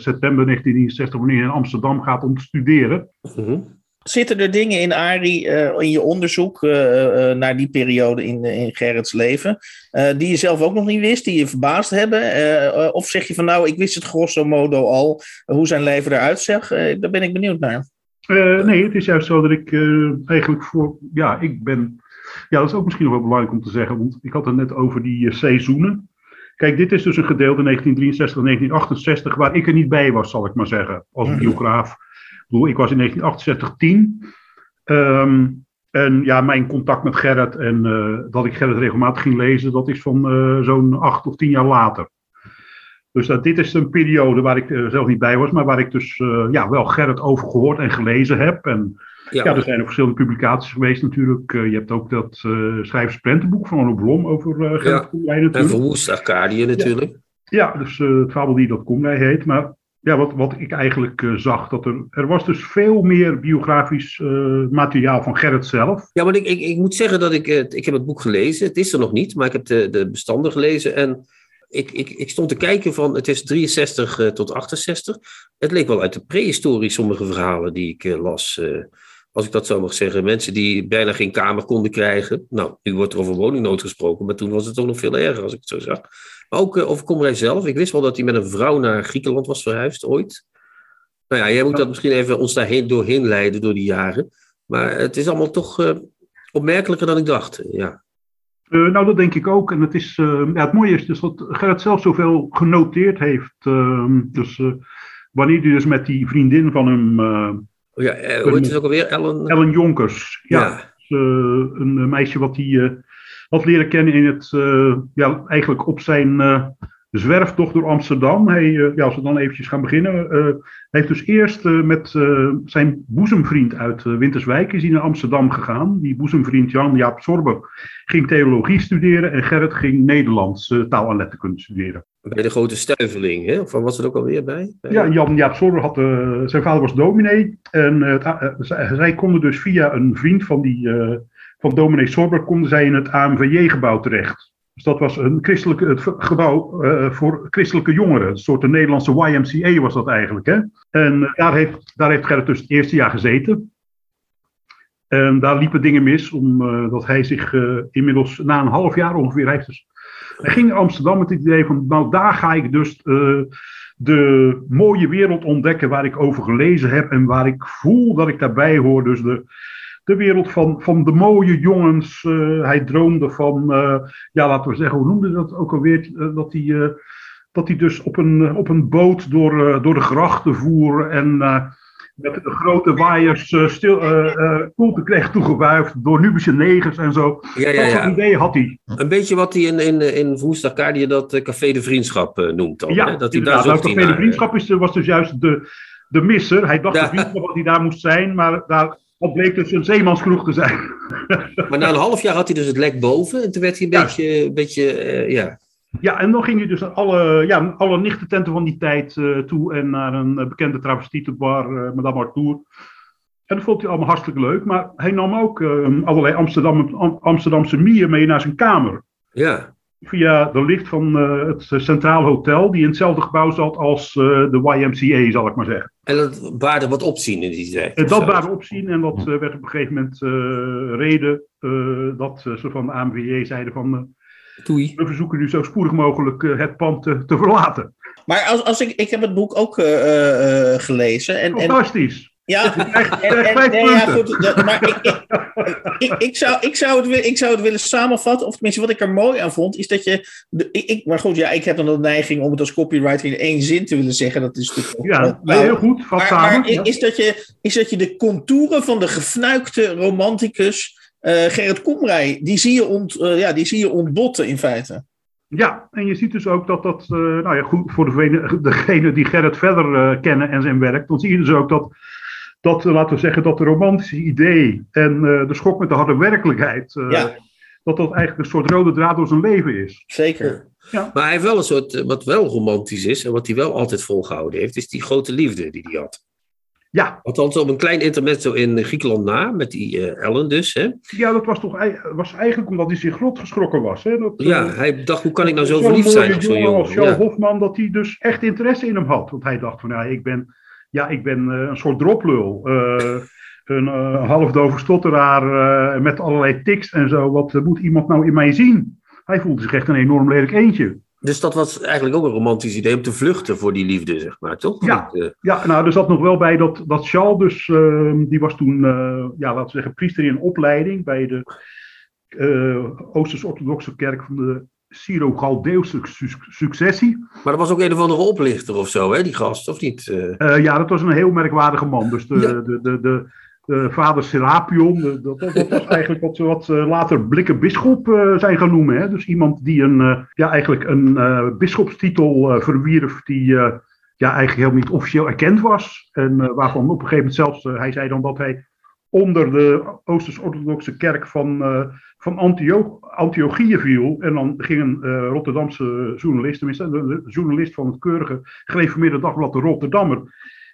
[SPEAKER 6] september 1963, wanneer hij in Amsterdam gaat om te studeren.
[SPEAKER 3] Mm -hmm.
[SPEAKER 2] Zitten er dingen in, Arie, uh, in je onderzoek uh, uh, naar die periode in, in Gerrits leven, die je zelf ook nog niet wist, die je verbaasd hebben? of zeg je van nou, ik wist het grosso modo al, hoe zijn leven eruit zag? daar ben ik benieuwd naar.
[SPEAKER 6] Nee, het is juist zo dat ik eigenlijk voor, ja, ik ben, ja, dat is ook misschien nog wel belangrijk om te zeggen, want ik had het net over die seizoenen. Kijk, dit is dus een gedeelte 1963 en 1968 waar ik er niet bij was, zal ik maar zeggen, als
[SPEAKER 2] Mhm.
[SPEAKER 6] biograaf. Ik was in 1968 tien. Um, en ja, mijn contact met Gerrit en dat ik Gerrit regelmatig ging lezen, dat is van zo'n acht of tien jaar later. Dus dat, dit is een periode waar ik uh, zelf niet bij was, maar waar ik dus ja, wel Gerrit over gehoord en gelezen heb. En ja, ja er zijn ook verschillende publicaties geweest natuurlijk. je hebt ook dat schrijversprentenboek van Arno Blom over Gerrit
[SPEAKER 3] ja.
[SPEAKER 6] Komrij natuurlijk.
[SPEAKER 3] En Verwoest Arcadië natuurlijk.
[SPEAKER 6] Ja, ja dus het fabel die dat Komrij heet. Maar ja, wat, wat ik eigenlijk uh, zag, dat er, er was dus veel meer biografisch uh, materiaal van Gerrit zelf.
[SPEAKER 3] Ja, maar ik, ik, ik moet zeggen dat ik, uh, ik heb het boek gelezen. Het is er nog niet, maar ik heb de, de bestanden gelezen. En ik, ik, ik stond te kijken van, het is 63 tot 68. Het leek wel uit de prehistorie, sommige verhalen die ik las. als ik dat zo mag zeggen. Mensen die bijna geen kamer konden krijgen. Nou, nu wordt er over woningnood gesproken, maar toen was het toch nog veel erger als ik het zo zag. Maar ook over Komrij zelf. Ik wist wel dat hij met een vrouw naar Griekenland was verhuisd ooit. Nou ja, jij moet dat misschien even ons daarheen doorheen leiden door die jaren. Maar het is allemaal toch opmerkelijker dan ik dacht. Ja.
[SPEAKER 6] Uh, nou, dat denk ik ook. En het, is, ja, het mooie is dus dat Gerrit zelf zoveel genoteerd heeft. ehm, dus wanneer hij dus met die vriendin van hem...
[SPEAKER 3] ja, hoe heet het ook alweer? Ellen,
[SPEAKER 6] Ellen Jonkers. Ja.
[SPEAKER 3] ja.
[SPEAKER 6] Dus, een meisje wat hij had leren kennen in het, ja, eigenlijk op zijn zwerftocht door Amsterdam. Hij, uh, ja, als we dan eventjes gaan beginnen. Uh, hij heeft dus eerst uh, met zijn boezemvriend uit Winterswijk is hij naar Amsterdam gegaan. Die boezemvriend Jan Jaap Sorber ging theologie studeren en Gerrit ging Nederlands taal en letterkunde studeren.
[SPEAKER 3] Bij de grote stuiveling, hè? of was het ook alweer bij? bij...
[SPEAKER 6] Ja, Jan Jaap Sorber had, zijn vader was dominee. En zij konden dus via een vriend van, die, van dominee Sorber, konden zij in het AMVJ-gebouw terecht. Dus dat was een christelijke, het gebouw uh, voor christelijke jongeren. Een soort de Nederlandse YMCA was dat eigenlijk. Hè? En uh, daar, heeft, daar heeft Gerrit dus het eerste jaar gezeten. En daar liepen dingen mis, omdat uh, hij zich inmiddels na een half jaar ongeveer heeft. Dus, hij ging naar Amsterdam met het idee van, nou daar ga ik dus de mooie wereld ontdekken waar ik over gelezen heb en waar ik voel dat ik daarbij hoor. Dus de, de wereld van, van de mooie jongens. Uh, hij droomde van, uh, ja, laten we zeggen, hoe noemde dat ook alweer? Uh, dat hij, dat hij dus op een, op een boot door, door de grachten voer en met de grote waaiers stil, koelte kreeg toegewuifd door Nubische negers en zo.
[SPEAKER 3] Ja, ja,
[SPEAKER 6] dat
[SPEAKER 3] ja.
[SPEAKER 6] idee had hij.
[SPEAKER 3] Een beetje wat hij in, in, in Woensdagkadië dat Café de Vriendschap noemt dan.
[SPEAKER 6] Ja,
[SPEAKER 3] hè? dat hij daar
[SPEAKER 6] Nou, Café de Vriendschap is, was dus juist de, de misser. Hij dacht
[SPEAKER 3] Ja.
[SPEAKER 6] dat hij daar moest zijn, maar daar, dat bleek dus een zeemanskroeg te zijn.
[SPEAKER 3] Maar na een half jaar had hij dus het lek boven. En toen werd hij een
[SPEAKER 6] Ja.
[SPEAKER 3] beetje, een beetje eh, ja.
[SPEAKER 6] Ja, en dan ging je dus naar alle, ja, alle nichtententen van die tijd eh, toe en naar een eh, bekende travestietenbar, eh Madame Arthur. En dat vond hij allemaal hartstikke leuk, maar hij nam ook allerlei Amsterdam, Am- Amsterdamse mier mee naar zijn kamer.
[SPEAKER 3] ja.
[SPEAKER 6] Via de lift van het Centraal Hotel, die in hetzelfde gebouw zat als de YMCA, zal ik maar zeggen.
[SPEAKER 3] En dat baarde wat opzien in die tijd.
[SPEAKER 6] En
[SPEAKER 3] of
[SPEAKER 6] dat waren opzien en dat eh, werd op een gegeven moment eh, reden eh, dat eh, ze van de ANVJ zeiden van eh,
[SPEAKER 3] Toei.
[SPEAKER 6] we verzoeken u zo spoedig mogelijk eh, het pand te, te verlaten.
[SPEAKER 2] Maar als, als ik, ik heb het boek ook eh, eh, eh, gelezen. En, en,
[SPEAKER 6] Fantastisch.
[SPEAKER 2] Ja, maar ik, zou, ik, zou het, wi- ik zou het willen samenvatten. Of tenminste, wat ik er mooi aan vond, is dat je. De, ik, maar goed, ja, ik heb dan de neiging om het als copywriter in één zin te willen zeggen. Dat is natuurlijk.
[SPEAKER 6] Ja, heel goed. Vat
[SPEAKER 2] maar,
[SPEAKER 6] samen.
[SPEAKER 2] maar
[SPEAKER 6] Ja.
[SPEAKER 2] is, dat je, is dat je de contouren van de gefnuikte romanticus eh, Gerrit Komrij, die zie, je ont, eh, ja, die zie je ontbotten in feite.
[SPEAKER 6] Ja, en je ziet dus ook dat dat, eh, nou ja, goed, voor degene, degene die Gerrit verder kennen en zijn werk, dan zie je dus ook dat, dat eh, laten we zeggen, dat de romantische idee en eh, de schok met de harde werkelijkheid, eh,
[SPEAKER 2] Ja.
[SPEAKER 6] dat dat eigenlijk een soort rode draad door zijn leven is.
[SPEAKER 2] Zeker.
[SPEAKER 3] Maar hij heeft wel een soort, wat wel romantisch is en wat hij wel altijd volgehouden heeft, is die grote liefde die hij had.
[SPEAKER 6] Ja,
[SPEAKER 3] Althans op een klein intermezzo in Griekenland na, met die eh, Ellen dus. Hè?
[SPEAKER 6] ja dat was toch was eigenlijk omdat hij zich rot geschrokken was. Hè? Dat,
[SPEAKER 3] Ja, hij dacht, hoe kan ik nou zo verliefd zijn op zo'n
[SPEAKER 6] jongen als? Charles
[SPEAKER 3] Ja.
[SPEAKER 6] Hofman, dat hij dus echt interesse in hem had. Want hij dacht van, ja, ik ben, ja, ik ben eh, een soort droplul. eh, een eh, halfdove stotteraar met allerlei tics en zo. Wat moet iemand nou in mij zien? Hij voelde zich echt een enorm lelijk eentje.
[SPEAKER 3] Dus dat was eigenlijk ook een romantisch idee om te vluchten voor die liefde, zeg maar, toch?
[SPEAKER 6] Ja. Ja, nou, er zat nog wel bij dat, dat Charles dus, eh, die was toen, ja, laten we zeggen, priester in opleiding bij de Oosters-Orthodoxe Kerk van de Syro-Galdeeuwse su- successie.
[SPEAKER 3] maar dat was ook een of andere oplichter of zo, hè, die gast, of niet? Eh,
[SPEAKER 6] Eh, ja, dat was een heel merkwaardige man. Dus de,
[SPEAKER 3] Ja.
[SPEAKER 6] de, de, de, de vader Serapion, de- dat, dat, was eigenlijk wat, wat eh, later blikken bisschop zijn gaan noemen. Hè? Dus iemand die een, eh, ja, eigenlijk een bisschopstitel verwierf die ja, eigenlijk helemaal niet officieel erkend was. En waarvan op een gegeven moment zelfs, hij zei dan dat hij onder de Oosters-Orthodoxe kerk van, van Antio Antiochië viel. En dan ging een eh, Rotterdamse journalist, tenminste de, journalist van het keurige gereformeerde dagblad De Rotterdammer,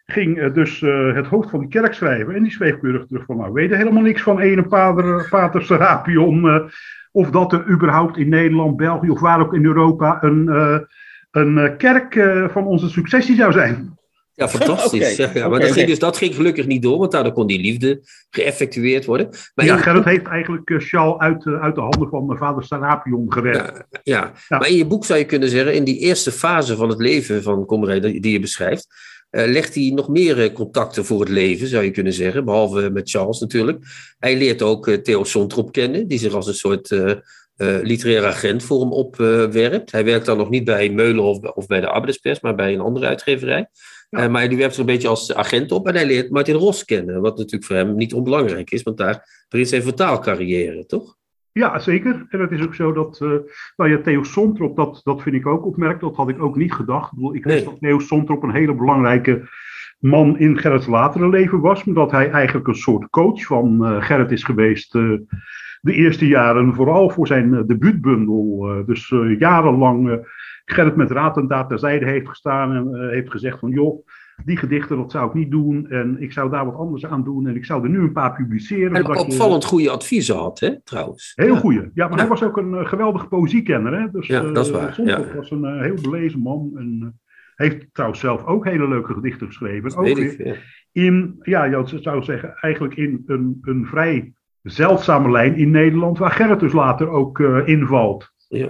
[SPEAKER 6] ging eh, dus eh, het hoofd van die kerk schrijven. En die schreef keurig terug van, nou, we weten helemaal niks van ene pater, pater Serapion. of dat er überhaupt in Nederland, België of waar ook in Europa een, een kerk van onze successie zou zijn.
[SPEAKER 3] Ja, fantastisch. Ja, maar dat, ging dus, dat ging gelukkig niet door, want daardoor kon die liefde geëffectueerd worden. Maar
[SPEAKER 6] ja,
[SPEAKER 3] in-
[SPEAKER 6] Gerrit heeft eigenlijk eh, Charles uit, eh, uit de handen van eh, vader Serapion gered.
[SPEAKER 3] Ja, ja.
[SPEAKER 6] Ja.
[SPEAKER 3] maar in je boek zou je kunnen zeggen, in die eerste fase van het leven van Komrij, die die je beschrijft, eh, legt hij nog meer eh, contacten voor het leven, zou je kunnen zeggen, behalve met Charles natuurlijk. Hij leert ook eh, Theo Sontrop kennen, die zich als een soort eh eh, literair agent voor hem opwerpt. hij werkt dan nog niet bij Meulen of, of bij de Arbeiderspers, maar bij een andere uitgeverij.
[SPEAKER 6] Ja.
[SPEAKER 3] Eh, maar die werpt zich een beetje als agent op en hij leert Martin Ros kennen, wat natuurlijk voor hem niet onbelangrijk is, want daar begint zijn vertaalcarrière, toch?
[SPEAKER 6] Ja, zeker. En het is ook zo dat, uh, nou ja, Theo Sontrop, dat, dat vind ik ook opmerkt. Dat had ik ook niet gedacht. Ik, bedoel, ik wist dat Theo Sontrop een hele belangrijke man in Gerrits latere leven was. Maar dat hij eigenlijk een soort coach van uh, Gerrit is geweest uh, de eerste jaren. Vooral voor zijn debuutbundel. dus jarenlang Gerrit met raad en daad terzijde heeft gestaan en heeft gezegd van joh die gedichten, dat zou ik niet doen. En ik zou daar wat anders aan doen. En ik zou er nu een paar publiceren.
[SPEAKER 3] En opvallend je... goede adviezen had, hè, trouwens.
[SPEAKER 6] Heel ja. goede. Ja, maar ja. hij was ook een uh, geweldige poëziekenner. Hè? Dus,
[SPEAKER 3] ja, dat is waar.
[SPEAKER 6] Uh, ja. was een uh, heel belezen man. En heeft trouwens zelf ook hele leuke gedichten geschreven. Ook
[SPEAKER 3] Weet ik, ja.
[SPEAKER 6] in, ja, je zou zeggen, eigenlijk in een, een vrij zeldzame lijn in Nederland. Waar Gerrit dus later ook invalt.
[SPEAKER 3] Ja.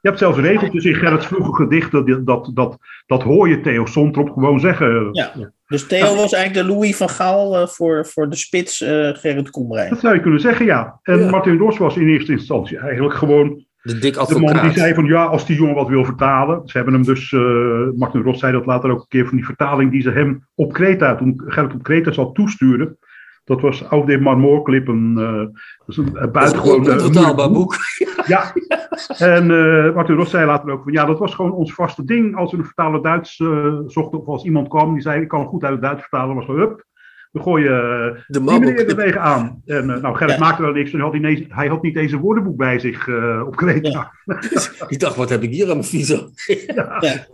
[SPEAKER 6] Je hebt zelfs regeltjes in Gerrits vroege gedichten, dat, dat, dat, dat hoor je Theo Sontrop gewoon zeggen.
[SPEAKER 2] Ja, dus Theo was eigenlijk de Louis van Gaal uh, voor, voor de spits uh, Gerrit Komrij.
[SPEAKER 6] Dat zou je kunnen zeggen, ja. En ja. Martin Dors was in eerste instantie eigenlijk gewoon
[SPEAKER 3] de, dik
[SPEAKER 6] de man die zei van ja, als die jongen wat wil vertalen. Ze hebben hem dus, uh, Martin Ros zei dat later ook een keer van die vertaling die ze hem op Kreta, toen Gerrit op Kreta zal toesturen. Dat was Auf de Marmoorklip, een, uh, dus een buitengewoon...
[SPEAKER 3] Een onbetaalbaar boek.
[SPEAKER 6] Ja, en uh, Martin Ros zei later ook van ja, dat was gewoon ons vaste ding. Als we een vertaler Duits uh, zochten of als iemand kwam die zei ik kan goed uit het Duits vertalen, was hup. We gooien
[SPEAKER 3] de
[SPEAKER 6] die meneer er tegenaan. En nou, Gerrit ja. maakte er niks. En had hij, hij, had niet eens een woordenboek bij zich op Kreta.
[SPEAKER 3] Ja. ik dacht, wat heb ik hier aan mijn visa?
[SPEAKER 2] ja.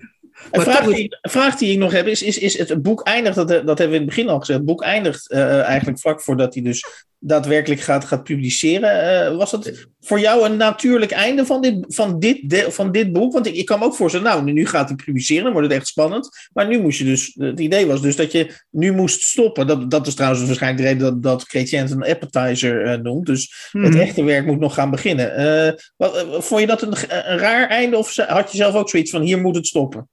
[SPEAKER 2] Een vraag, toch... die, een vraag die ik nog heb is, is, is het boek eindigt, dat, dat hebben we in het begin al gezegd, het boek eindigt uh, eigenlijk vlak voordat hij dus daadwerkelijk gaat, gaat publiceren. Uh, was dat voor jou een natuurlijk einde van dit, van dit, de, van dit boek? Want ik, ik kan me ook voorstellen, nou, nu gaat hij publiceren, dan wordt het echt spannend. Maar nu moest je dus, het idee was dus dat je nu moest stoppen. Dat, dat is trouwens waarschijnlijk de reden dat, dat Chrétien een appetizer uh, noemt. Dus mm. het echte werk moet nog gaan beginnen. Wat, vond je dat een, een raar einde of had je zelf ook zoiets van, hier moet het stoppen?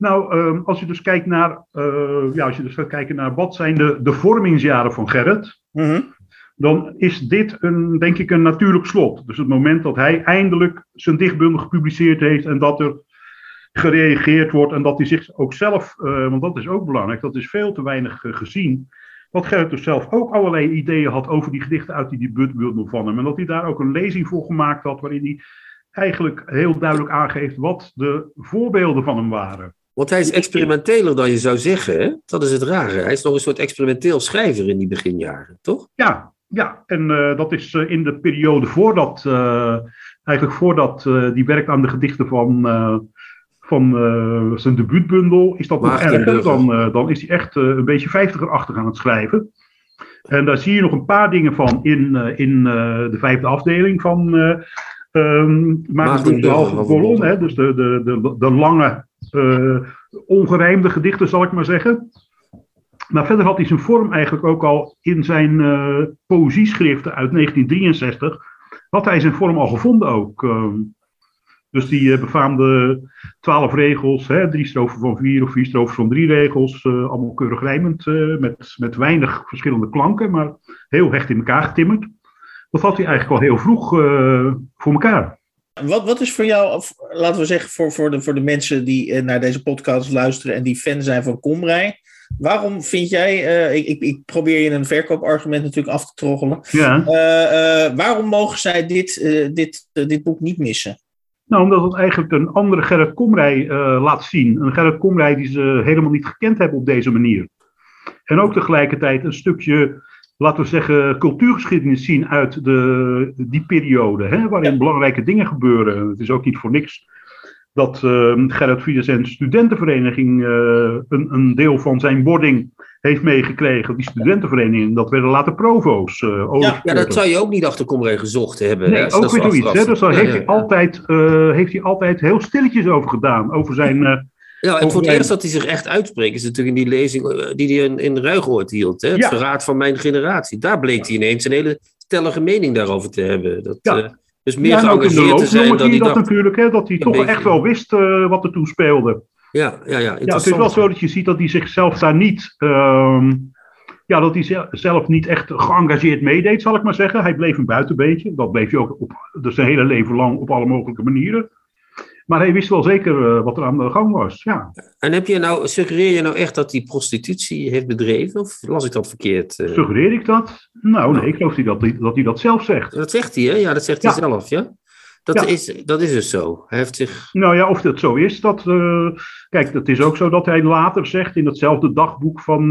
[SPEAKER 6] Nou, um, als je dus kijkt naar, uh, ja, als je dus gaat kijken naar wat zijn de, de vormingsjaren van Gerrit,
[SPEAKER 2] mm -hmm.
[SPEAKER 6] dan is dit een, denk ik een natuurlijk slot. Dus het moment dat hij eindelijk zijn dichtbundel gepubliceerd heeft en dat er gereageerd wordt en dat hij zich ook zelf, uh, want dat is ook belangrijk, dat is veel te weinig uh, gezien. Dat Gerrit dus zelf ook allerlei ideeën had over die gedichten uit die debuutbundel van hem. En dat hij daar ook een lezing voor gemaakt had waarin hij eigenlijk heel duidelijk aangeeft wat de voorbeelden van hem waren.
[SPEAKER 3] Want hij is experimenteler dan je zou zeggen. Hè? Dat is het rare. Hij is nog een soort experimenteel schrijver in die beginjaren, toch?
[SPEAKER 6] Ja, ja. en uh, dat is uh, in de periode voordat, uh, eigenlijk voordat die werkt aan de gedichten van, van zijn debuutbundel, is dat nog erger. Dan, dan is hij echt een beetje vijftigerachtig aan het schrijven. En daar zie je nog een paar dingen van in, in de vijfde afdeling van um, Maarten de Kolom. Dus de, de, de, de lange uh, ongerijmde gedichten, zal ik maar zeggen. Maar verder had hij zijn vorm eigenlijk ook al in zijn uh, poëzieschriften uit 1963. Had hij zijn vorm al gevonden ook. Uh, dus die uh, befaamde twaalf regels, hè, drie strofen van vier of vier strofen van drie regels. allemaal keurig rijmend, met, met weinig verschillende klanken, maar heel hecht in elkaar getimmerd. Dat had hij eigenlijk al heel vroeg voor elkaar.
[SPEAKER 2] Wat, wat is voor jou, laten we zeggen, voor, voor, de, voor de mensen die uh, naar deze podcast luisteren en die fan zijn van Komrij. Waarom vind jij, uh, ik, ik, ik, probeer je een verkoopargument natuurlijk af te troggelen.
[SPEAKER 6] Ja.
[SPEAKER 2] Uh, waarom mogen zij dit, dit, dit boek niet missen?
[SPEAKER 6] Nou, omdat het eigenlijk een andere Gerrit Komrij laat zien. Een Gerrit Komrij die ze helemaal niet gekend hebben op deze manier. En ook tegelijkertijd een stukje laten we zeggen, cultuurgeschiedenis zien uit de, die periode, hè, waarin ja. belangrijke dingen gebeuren. Het is ook niet voor niks dat uh, Gerrit Fides en studentenvereniging uh, een, een, deel van zijn wording heeft meegekregen. Die studentenvereniging, dat werden later provo's. Uh,
[SPEAKER 3] ja, ja, dat zou je ook niet achter Comrade gezocht hebben.
[SPEAKER 6] Nee,
[SPEAKER 3] hè?
[SPEAKER 6] ook weer zoiets. Hè? Dus daar ja, heeft, Hij altijd, heeft hij altijd heel stilletjes over gedaan. Over zijn
[SPEAKER 3] ja, en voor het eerst dat hij zich echt uitspreekt, is natuurlijk in die lezing die hij in, in Ruigoord hield. Hè? Het ja. verraad van mijn generatie. Daar bleek hij ineens een hele stellige mening daarover te hebben. Dat,
[SPEAKER 6] ja.
[SPEAKER 3] uh, dus meer ja, geëngageerd te zijn dan hij
[SPEAKER 6] dat dacht. natuurlijk, hè, dat hij toch beetje... echt wel wist uh, wat er toen speelde.
[SPEAKER 3] Ja, ja, ja.
[SPEAKER 6] ja, het is wel zo dat je ziet dat hij zichzelf daar niet... Uh, ja, dat hij zelf niet echt geëngageerd meedeed, zal ik maar zeggen. Hij bleef een buitenbeentje. Dat bleef hij ook op, dus zijn hele leven lang op alle mogelijke manieren. Maar hij wist wel zeker eh, wat er aan de gang was. Ja.
[SPEAKER 3] En heb je nou, suggereer je nou echt dat hij prostitutie heeft bedreven? Of las ik dat verkeerd? eh?
[SPEAKER 6] Suggereer ik dat? Nou, nee, ik geloof niet dat hij, dat hij dat zelf zegt.
[SPEAKER 3] Dat zegt hij, hè? Ja, dat zegt hij
[SPEAKER 6] Ja.
[SPEAKER 3] zelf, ja? Dat,
[SPEAKER 6] Ja.
[SPEAKER 3] Is, dat is dus zo. Hij heeft zich...
[SPEAKER 6] Nou ja, of dat zo is, dat. eh, kijk, het is ook zo dat hij later zegt in hetzelfde dagboek van.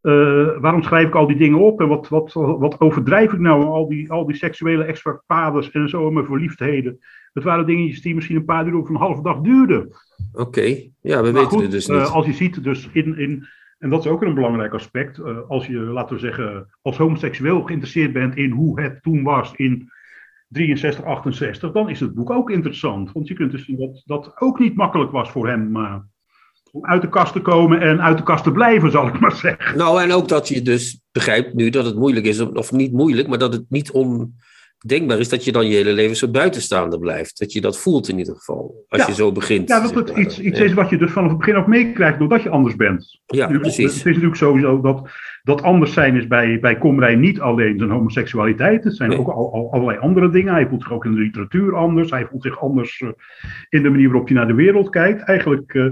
[SPEAKER 6] Eh, waarom schrijf ik al die dingen op en wat, wat, wat overdrijf ik nou? Al die, al die seksuele escapades en zo, en mijn verliefdheden. Het waren dingetjes die misschien een paar uur of een halve dag duurden.
[SPEAKER 3] Oké, ja, we
[SPEAKER 6] Maar
[SPEAKER 3] weten
[SPEAKER 6] goed,
[SPEAKER 3] het dus
[SPEAKER 6] eh,
[SPEAKER 3] niet.
[SPEAKER 6] als je ziet, dus in, in, en dat is ook een belangrijk aspect, eh, als je, laten we zeggen, als homoseksueel geïnteresseerd bent in hoe het toen was in 63, 68, dan is het boek ook interessant. Want je kunt dus zien dat dat ook niet makkelijk was voor hem om uit de kast te komen en uit de kast te blijven, zal ik maar zeggen.
[SPEAKER 3] Nou, en ook dat je dus begrijpt nu dat het moeilijk is, of niet moeilijk, maar dat het niet ondenkbaar is dat je dan je hele leven zo buitenstaander blijft. Dat je dat voelt in ieder geval, als
[SPEAKER 6] Ja.
[SPEAKER 3] je zo begint.
[SPEAKER 6] Ja, dat het
[SPEAKER 3] maar.
[SPEAKER 6] iets, iets
[SPEAKER 3] Ja.
[SPEAKER 6] is wat je dus vanaf het begin af meekrijgt doordat je anders bent.
[SPEAKER 3] Ja,
[SPEAKER 6] Nu,
[SPEAKER 3] precies.
[SPEAKER 6] Het is natuurlijk sowieso dat, dat anders zijn is bij, bij Komrij niet alleen zijn homoseksualiteit. Het zijn
[SPEAKER 3] Nee.
[SPEAKER 6] ook al, al- allerlei andere dingen. Hij voelt zich ook in de literatuur anders. Hij voelt zich anders eh, in de manier waarop hij naar de wereld kijkt. Eigenlijk, eh,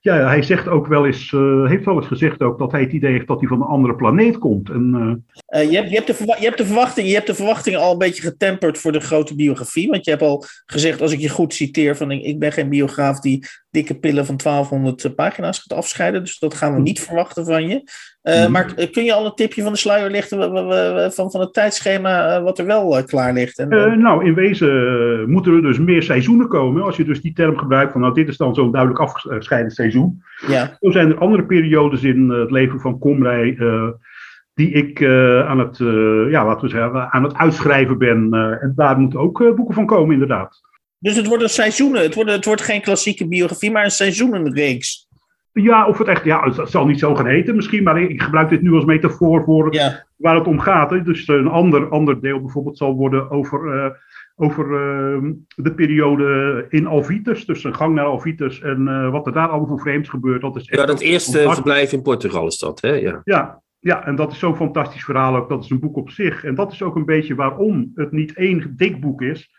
[SPEAKER 6] ja, hij zegt ook wel eens, eh, heeft wel eens gezegd ook dat hij het idee heeft dat hij van een andere planeet komt. En, eh,
[SPEAKER 2] Eh, je, hebt, je, hebt de je, hebt de verwachting, je hebt de verwachtingen al een beetje getemperd voor de grote biografie. Want je hebt al gezegd, als ik je goed citeer, van ik ben geen biograaf die dikke pillen van 1200 pagina's gaat afscheiden. Dus dat gaan we niet verwachten van je. Eh,
[SPEAKER 6] Mhm.
[SPEAKER 2] Maar eh, kun je al een tipje van de sluier lichten van, van het tijdschema eh, wat er wel eh, klaar ligt? En,
[SPEAKER 6] eh, nou, in wezen eh, moeten er dus meer seizoenen komen. Als je dus die term gebruikt van, nou, dit is dan zo'n duidelijk afgescheiden seizoen.
[SPEAKER 2] ja.
[SPEAKER 6] Zo zijn er andere periodes in eh, het leven van Komrij eh, die ik eh, aan, het, eh, ja, laten we zeggen, aan het uitschrijven ben. eh, en daar moeten ook eh, boeken van komen, inderdaad.
[SPEAKER 2] Dus het wordt een seizoenen. Het wordt, het wordt geen klassieke biografie, maar een seizoenenreeks.
[SPEAKER 6] Ja, of het echt, ja, het zal niet zo gaan heten misschien, maar ik gebruik dit nu als metafoor voor
[SPEAKER 2] Ja.
[SPEAKER 6] waar het om gaat. Hè. Dus een ander, ander deel bijvoorbeeld zal worden over, eh, over eh, de periode in Alvitus. Dus een gang naar Alvitus en eh, wat er daar allemaal voor vreemds gebeurt. Dat is echt
[SPEAKER 3] Ja, dat eerste verblijf in Portugal is dat, hè? Ja.
[SPEAKER 6] Ja, ja, en dat is zo'n fantastisch verhaal ook. Dat is een boek op zich. En dat is ook een beetje waarom het niet één dik boek is.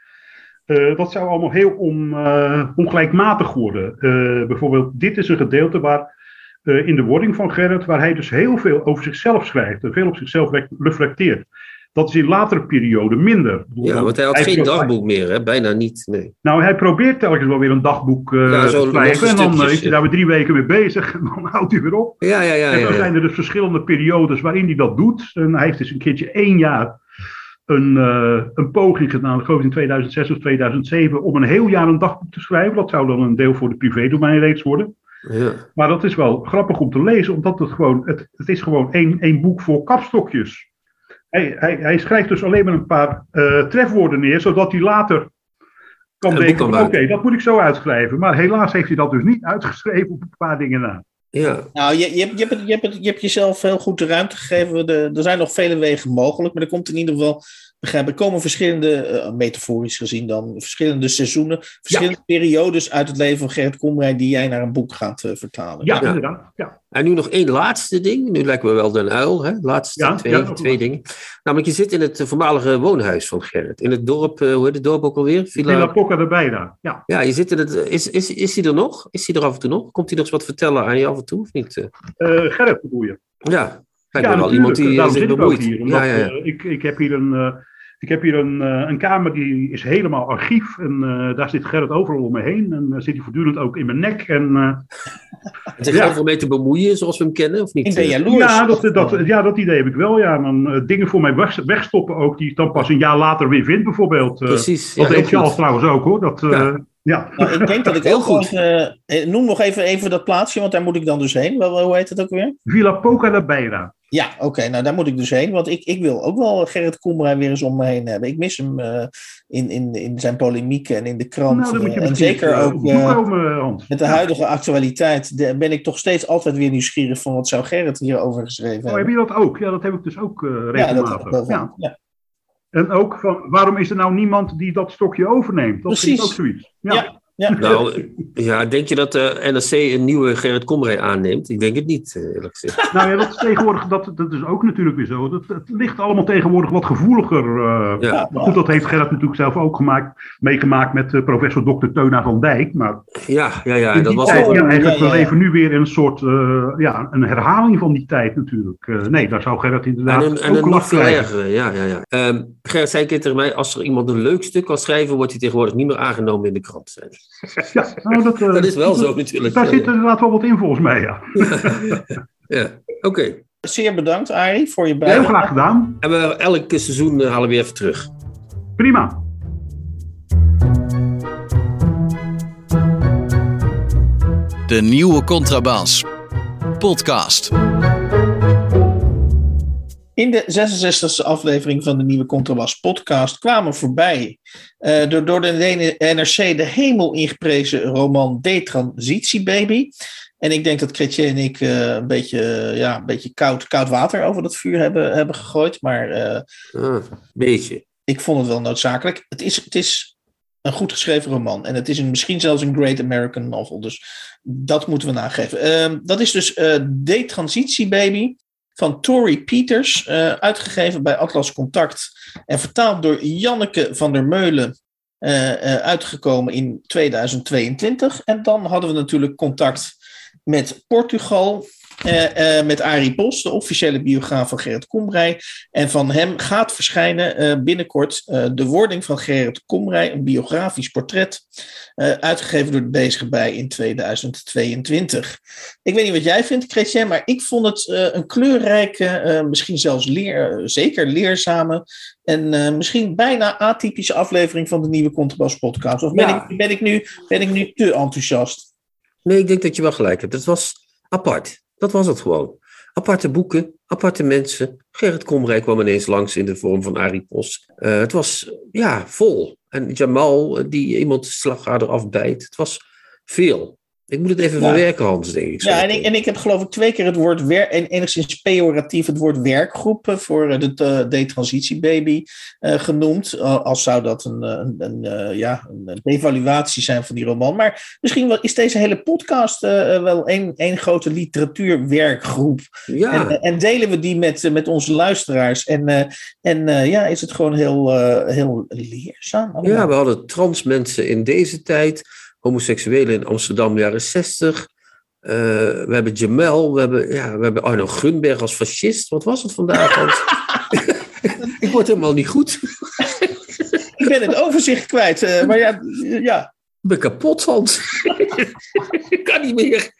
[SPEAKER 6] Eh, dat zou allemaal heel on, eh, ongelijkmatig worden. Eh, bijvoorbeeld, dit is een gedeelte waar in de wording van Gerrit, waar hij dus heel veel over zichzelf schrijft en veel op zichzelf re- reflecteert. Dat is in latere perioden minder.
[SPEAKER 3] Ja, want hij had geen dagboek meer, hè? Bijna niet, nee.
[SPEAKER 6] Nou, hij probeert telkens wel weer een dagboek
[SPEAKER 3] Ja, zo
[SPEAKER 6] te schrijven. En dan is hij daar weer drie weken mee bezig. En dan houdt hij weer op.
[SPEAKER 3] Ja, ja, ja.
[SPEAKER 6] En
[SPEAKER 3] ja,
[SPEAKER 6] dan
[SPEAKER 3] ja.
[SPEAKER 6] zijn er dus verschillende periodes waarin hij dat doet. En hij heeft dus een keertje één jaar een, eh, een poging gedaan, ik geloof in 2006 of 2007, om een heel jaar een dagboek te schrijven. Dat zou dan een deel voor de privédomein reeds worden.
[SPEAKER 3] Ja.
[SPEAKER 6] Maar dat is wel grappig om te lezen, omdat het gewoon, het, het is gewoon één, één boek voor kapstokjes. Hij, hij, hij schrijft dus alleen maar een paar eh, trefwoorden neer, zodat hij later kan denken, oké, dat moet ik zo uitschrijven. Maar helaas heeft hij dat dus niet uitgeschreven op een paar dingen na.
[SPEAKER 3] Ja.
[SPEAKER 2] Nou, je, je, hebt, je, hebt, je, hebt, je hebt jezelf heel goed de ruimte gegeven. De, er zijn nog vele wegen mogelijk, maar er komt in ieder geval, begrijp ik, er komen verschillende, eh, metaforisch gezien dan, verschillende seizoenen, verschillende periodes uit het leven van Gerrit Komrij die jij naar een boek gaat eh, vertalen.
[SPEAKER 6] Ja, inderdaad. Ja.
[SPEAKER 3] En nu nog één laatste ding. Nu lijken we wel den uil, hè? Laatste
[SPEAKER 6] Ja,
[SPEAKER 3] twee,
[SPEAKER 6] ja,
[SPEAKER 3] twee dingen. Namelijk, je zit in het voormalige woonhuis van Gerrit. In het dorp, eh, hoe heet het dorp ook alweer? Villa...
[SPEAKER 6] Villa Pocca erbij daar. Ja.
[SPEAKER 3] Ja, je zit in het... Is, is, is hij er nog? Is hij er af en toe nog? Komt hij nog eens wat vertellen aan je af en toe, of niet?
[SPEAKER 6] Gerrit bedoel je?
[SPEAKER 3] Ja,
[SPEAKER 6] ja,
[SPEAKER 3] wel iemand die eh,
[SPEAKER 6] Daarom
[SPEAKER 3] zich
[SPEAKER 6] zit ik ook
[SPEAKER 3] bemoeit.
[SPEAKER 6] hier. Omdat,
[SPEAKER 3] Ja, ja, ja.
[SPEAKER 6] eh, ik, ik heb hier een... eh, ik heb hier een, eh, een kamer die is helemaal archief. En eh, daar zit Gerrit overal om me heen. En uh, zit hij voortdurend ook in mijn nek. En, uh,
[SPEAKER 3] en zich
[SPEAKER 6] ja.
[SPEAKER 3] mee te bemoeien, zoals we hem kennen, of niet?
[SPEAKER 2] Ik ben
[SPEAKER 3] Eh,
[SPEAKER 2] jaloers.
[SPEAKER 6] ja, dat, dat, ja, dat idee heb ik wel. Ja. Dan, uh, dingen voor mij weg, wegstoppen ook, die ik dan pas een jaar later weer vind, bijvoorbeeld. Uh,
[SPEAKER 3] Precies.
[SPEAKER 6] Dat
[SPEAKER 3] ja,
[SPEAKER 6] deed
[SPEAKER 3] heel
[SPEAKER 6] Charles trouwens ook, hoor. Dat, uh,
[SPEAKER 3] Ja.
[SPEAKER 6] ja.
[SPEAKER 2] Nou, ik denk dat ik
[SPEAKER 3] Heel goed.
[SPEAKER 2] Eh, noem nog even, even dat plaatsje, want daar moet ik dan dus heen. Wel, hoe heet het ook weer?
[SPEAKER 6] Villa Poca da Beira.
[SPEAKER 2] Ja, oké, nou daar moet ik dus heen. Want ik, ik wil ook wel Gerrit Komrij weer eens om me heen hebben. Ik mis hem eh, in, in, in zijn polemieken en in de krant.
[SPEAKER 6] Nou, dan moet je
[SPEAKER 2] eh, en zeker
[SPEAKER 6] uh,
[SPEAKER 2] ook eh,
[SPEAKER 6] komen, Hans.
[SPEAKER 2] met de huidige actualiteit de- ben ik toch steeds altijd weer nieuwsgierig van wat zou Gerrit hierover geschreven
[SPEAKER 6] Oh, heb
[SPEAKER 2] hebben.
[SPEAKER 6] je dat ook? Ja, dat heb ik dus ook
[SPEAKER 2] ja, dat
[SPEAKER 6] regelmatig.
[SPEAKER 2] heb
[SPEAKER 6] ja.
[SPEAKER 2] Ja.
[SPEAKER 6] En ook van, waarom is er nou niemand die dat stokje overneemt? Dat
[SPEAKER 2] Precies.
[SPEAKER 6] ook zoiets. Ja.
[SPEAKER 2] Ja. Ja.
[SPEAKER 3] Nou, ja, denk je dat de NRC een nieuwe Gerrit Komrij aanneemt? Ik denk het niet, eh, eerlijk gezegd.
[SPEAKER 6] Nou ja, dat is tegenwoordig, dat, dat is ook natuurlijk weer zo. Dat, het ligt allemaal tegenwoordig wat gevoeliger. eh.
[SPEAKER 3] Ja.
[SPEAKER 6] Maar goed, dat heeft Gerrit natuurlijk zelf ook gemaakt, meegemaakt met eh, professor Dr. Teuna van Dijk. Maar
[SPEAKER 3] Ja, ja, ja. Dat was
[SPEAKER 6] tijd, ja, eigenlijk,
[SPEAKER 2] ja, ja,
[SPEAKER 6] we leven nu weer in een soort, eh, ja, een herhaling van die tijd natuurlijk. Eh, nee, daar zou Gerrit inderdaad
[SPEAKER 3] En een, en
[SPEAKER 6] ook
[SPEAKER 3] een nog
[SPEAKER 6] last
[SPEAKER 3] veel
[SPEAKER 6] krijgen.
[SPEAKER 3] ergere, ja, ja, ja. Ehm Gerrit zei een keer tegen mij, als er iemand een leuk stuk kan schrijven, wordt hij tegenwoordig niet meer aangenomen in de krant.
[SPEAKER 6] Ja, nou, dat, eh,
[SPEAKER 3] Dat is wel zo natuurlijk.
[SPEAKER 6] Daar
[SPEAKER 3] Ja,
[SPEAKER 6] zit
[SPEAKER 3] ja.
[SPEAKER 6] inderdaad wel wat in volgens mij, ja.
[SPEAKER 3] Ja, oké.
[SPEAKER 2] Zeer bedankt, Arie, voor je
[SPEAKER 6] Heel
[SPEAKER 2] bijdrage.
[SPEAKER 6] graag gedaan.
[SPEAKER 3] En we elk seizoen eh, halen we even terug.
[SPEAKER 6] Prima.
[SPEAKER 1] De nieuwe Contrabas. Podcast.
[SPEAKER 2] In de 66e aflevering van de nieuwe Contrabas podcast kwamen voorbij eh, door, door de NRC de hemel ingeprezen roman Detransitie Baby. En ik denk dat Chrétien en ik eh, een, beetje, ja, een beetje koud, koud water over dat vuur hebben, hebben gegooid. Maar eh,
[SPEAKER 3] Ah, beetje.
[SPEAKER 2] ik vond het wel noodzakelijk. Het is, het is een goed geschreven roman. En het is een, misschien zelfs een Great American Novel. Dus dat moeten we nageven. Ehm, dat is dus eh Detransitie Baby van Tori Peters. eh, uitgegeven bij Atlas Contact. En vertaald door Janneke van der Meulen. eh, eh, uitgekomen in 2022. En dan hadden we natuurlijk contact met Portugal. Eh, eh, met Arie Bos, de officiële biograaf van Gerrit Komrij. En van hem gaat verschijnen eh, binnenkort De Wording van Gerrit Komrij, een biografisch portret, uitgegeven door de Bezige Bij in 2022. Ik weet niet wat jij vindt, Chrétien, maar ik vond het een kleurrijke, misschien zelfs leer, zeker leerzame en misschien bijna atypische aflevering van de nieuwe Contrabas podcast. Of ben,
[SPEAKER 3] Ja.
[SPEAKER 2] ik, ben, ik nu, ben ik nu te enthousiast?
[SPEAKER 3] Nee, ik denk dat je wel gelijk hebt. Het was apart. Dat was het gewoon. Aparte boeken, aparte mensen. Gerrit Komrij kwam ineens langs in de vorm van Arie Pos. Eh, het was, ja, vol. En Jamal, eh, die iemand de slagader afbijt. Het was veel. Ik moet het even verwerken, Hans, denk ik. zo.
[SPEAKER 2] Ja, en ik, en ik heb geloof ik twee keer het woord werk, en enigszins pejoratief het woord werkgroep eh, voor eh, de detransitie-baby eh, genoemd. Uh, als zou dat een, een, een, ja, een devaluatie zijn van die roman. Maar misschien wel, is deze hele podcast uh, wel één, één grote literatuurwerkgroep.
[SPEAKER 3] Ja.
[SPEAKER 2] En, en, delen we die met, met onze luisteraars. En, uh, en ja, is het gewoon heel, heel leerzaam.
[SPEAKER 3] Allemaal. Ja, we hadden trans mensen in deze tijd homoseksuelen in Amsterdam jaren 60. Uh, we hebben Jamel, we hebben, ja, we hebben Arno Gunberg als fascist. Wat was het vandaag? ik word helemaal niet goed.
[SPEAKER 2] ik ben het overzicht kwijt. Uh, maar ja, ja.
[SPEAKER 3] Ben kapot, Hans. ik kan niet meer.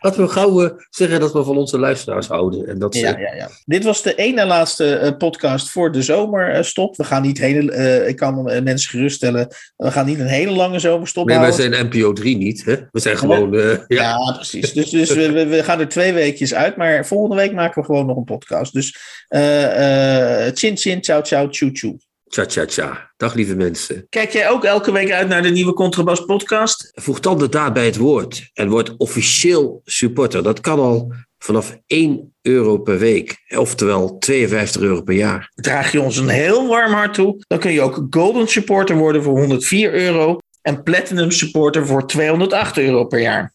[SPEAKER 3] Laten we gauw uh, zeggen dat we van onze luisteraars houden. En dat ze...
[SPEAKER 2] ja, ja, ja. Dit was de ene laatste uh, podcast voor de zomerstop. we gaan niet hele, uh, ik kan mensen geruststellen, we gaan niet een hele lange zomerstop
[SPEAKER 3] nee,
[SPEAKER 2] houden.
[SPEAKER 3] wij zijn NPO 3 niet. Hè? We zijn gewoon... uh,
[SPEAKER 2] ja. ja. precies. Dus, dus we, we, gaan er twee weekjes uit. Maar volgende week maken we gewoon nog een podcast. Dus uh, chin chin, ciao ciao, tjoe tjoe.
[SPEAKER 3] Tja, tja, tja. Dag lieve mensen.
[SPEAKER 2] Kijk jij ook elke week uit naar de nieuwe Contrabas podcast?
[SPEAKER 3] Voeg dan de daad bij het woord en word officieel supporter. Dat kan al vanaf 1 euro per week, oftewel 52 euro per jaar.
[SPEAKER 2] Draag je ons een heel warm hart toe, dan kun je ook Golden Supporter worden voor 104 euro en Platinum Supporter voor 208 euro per jaar.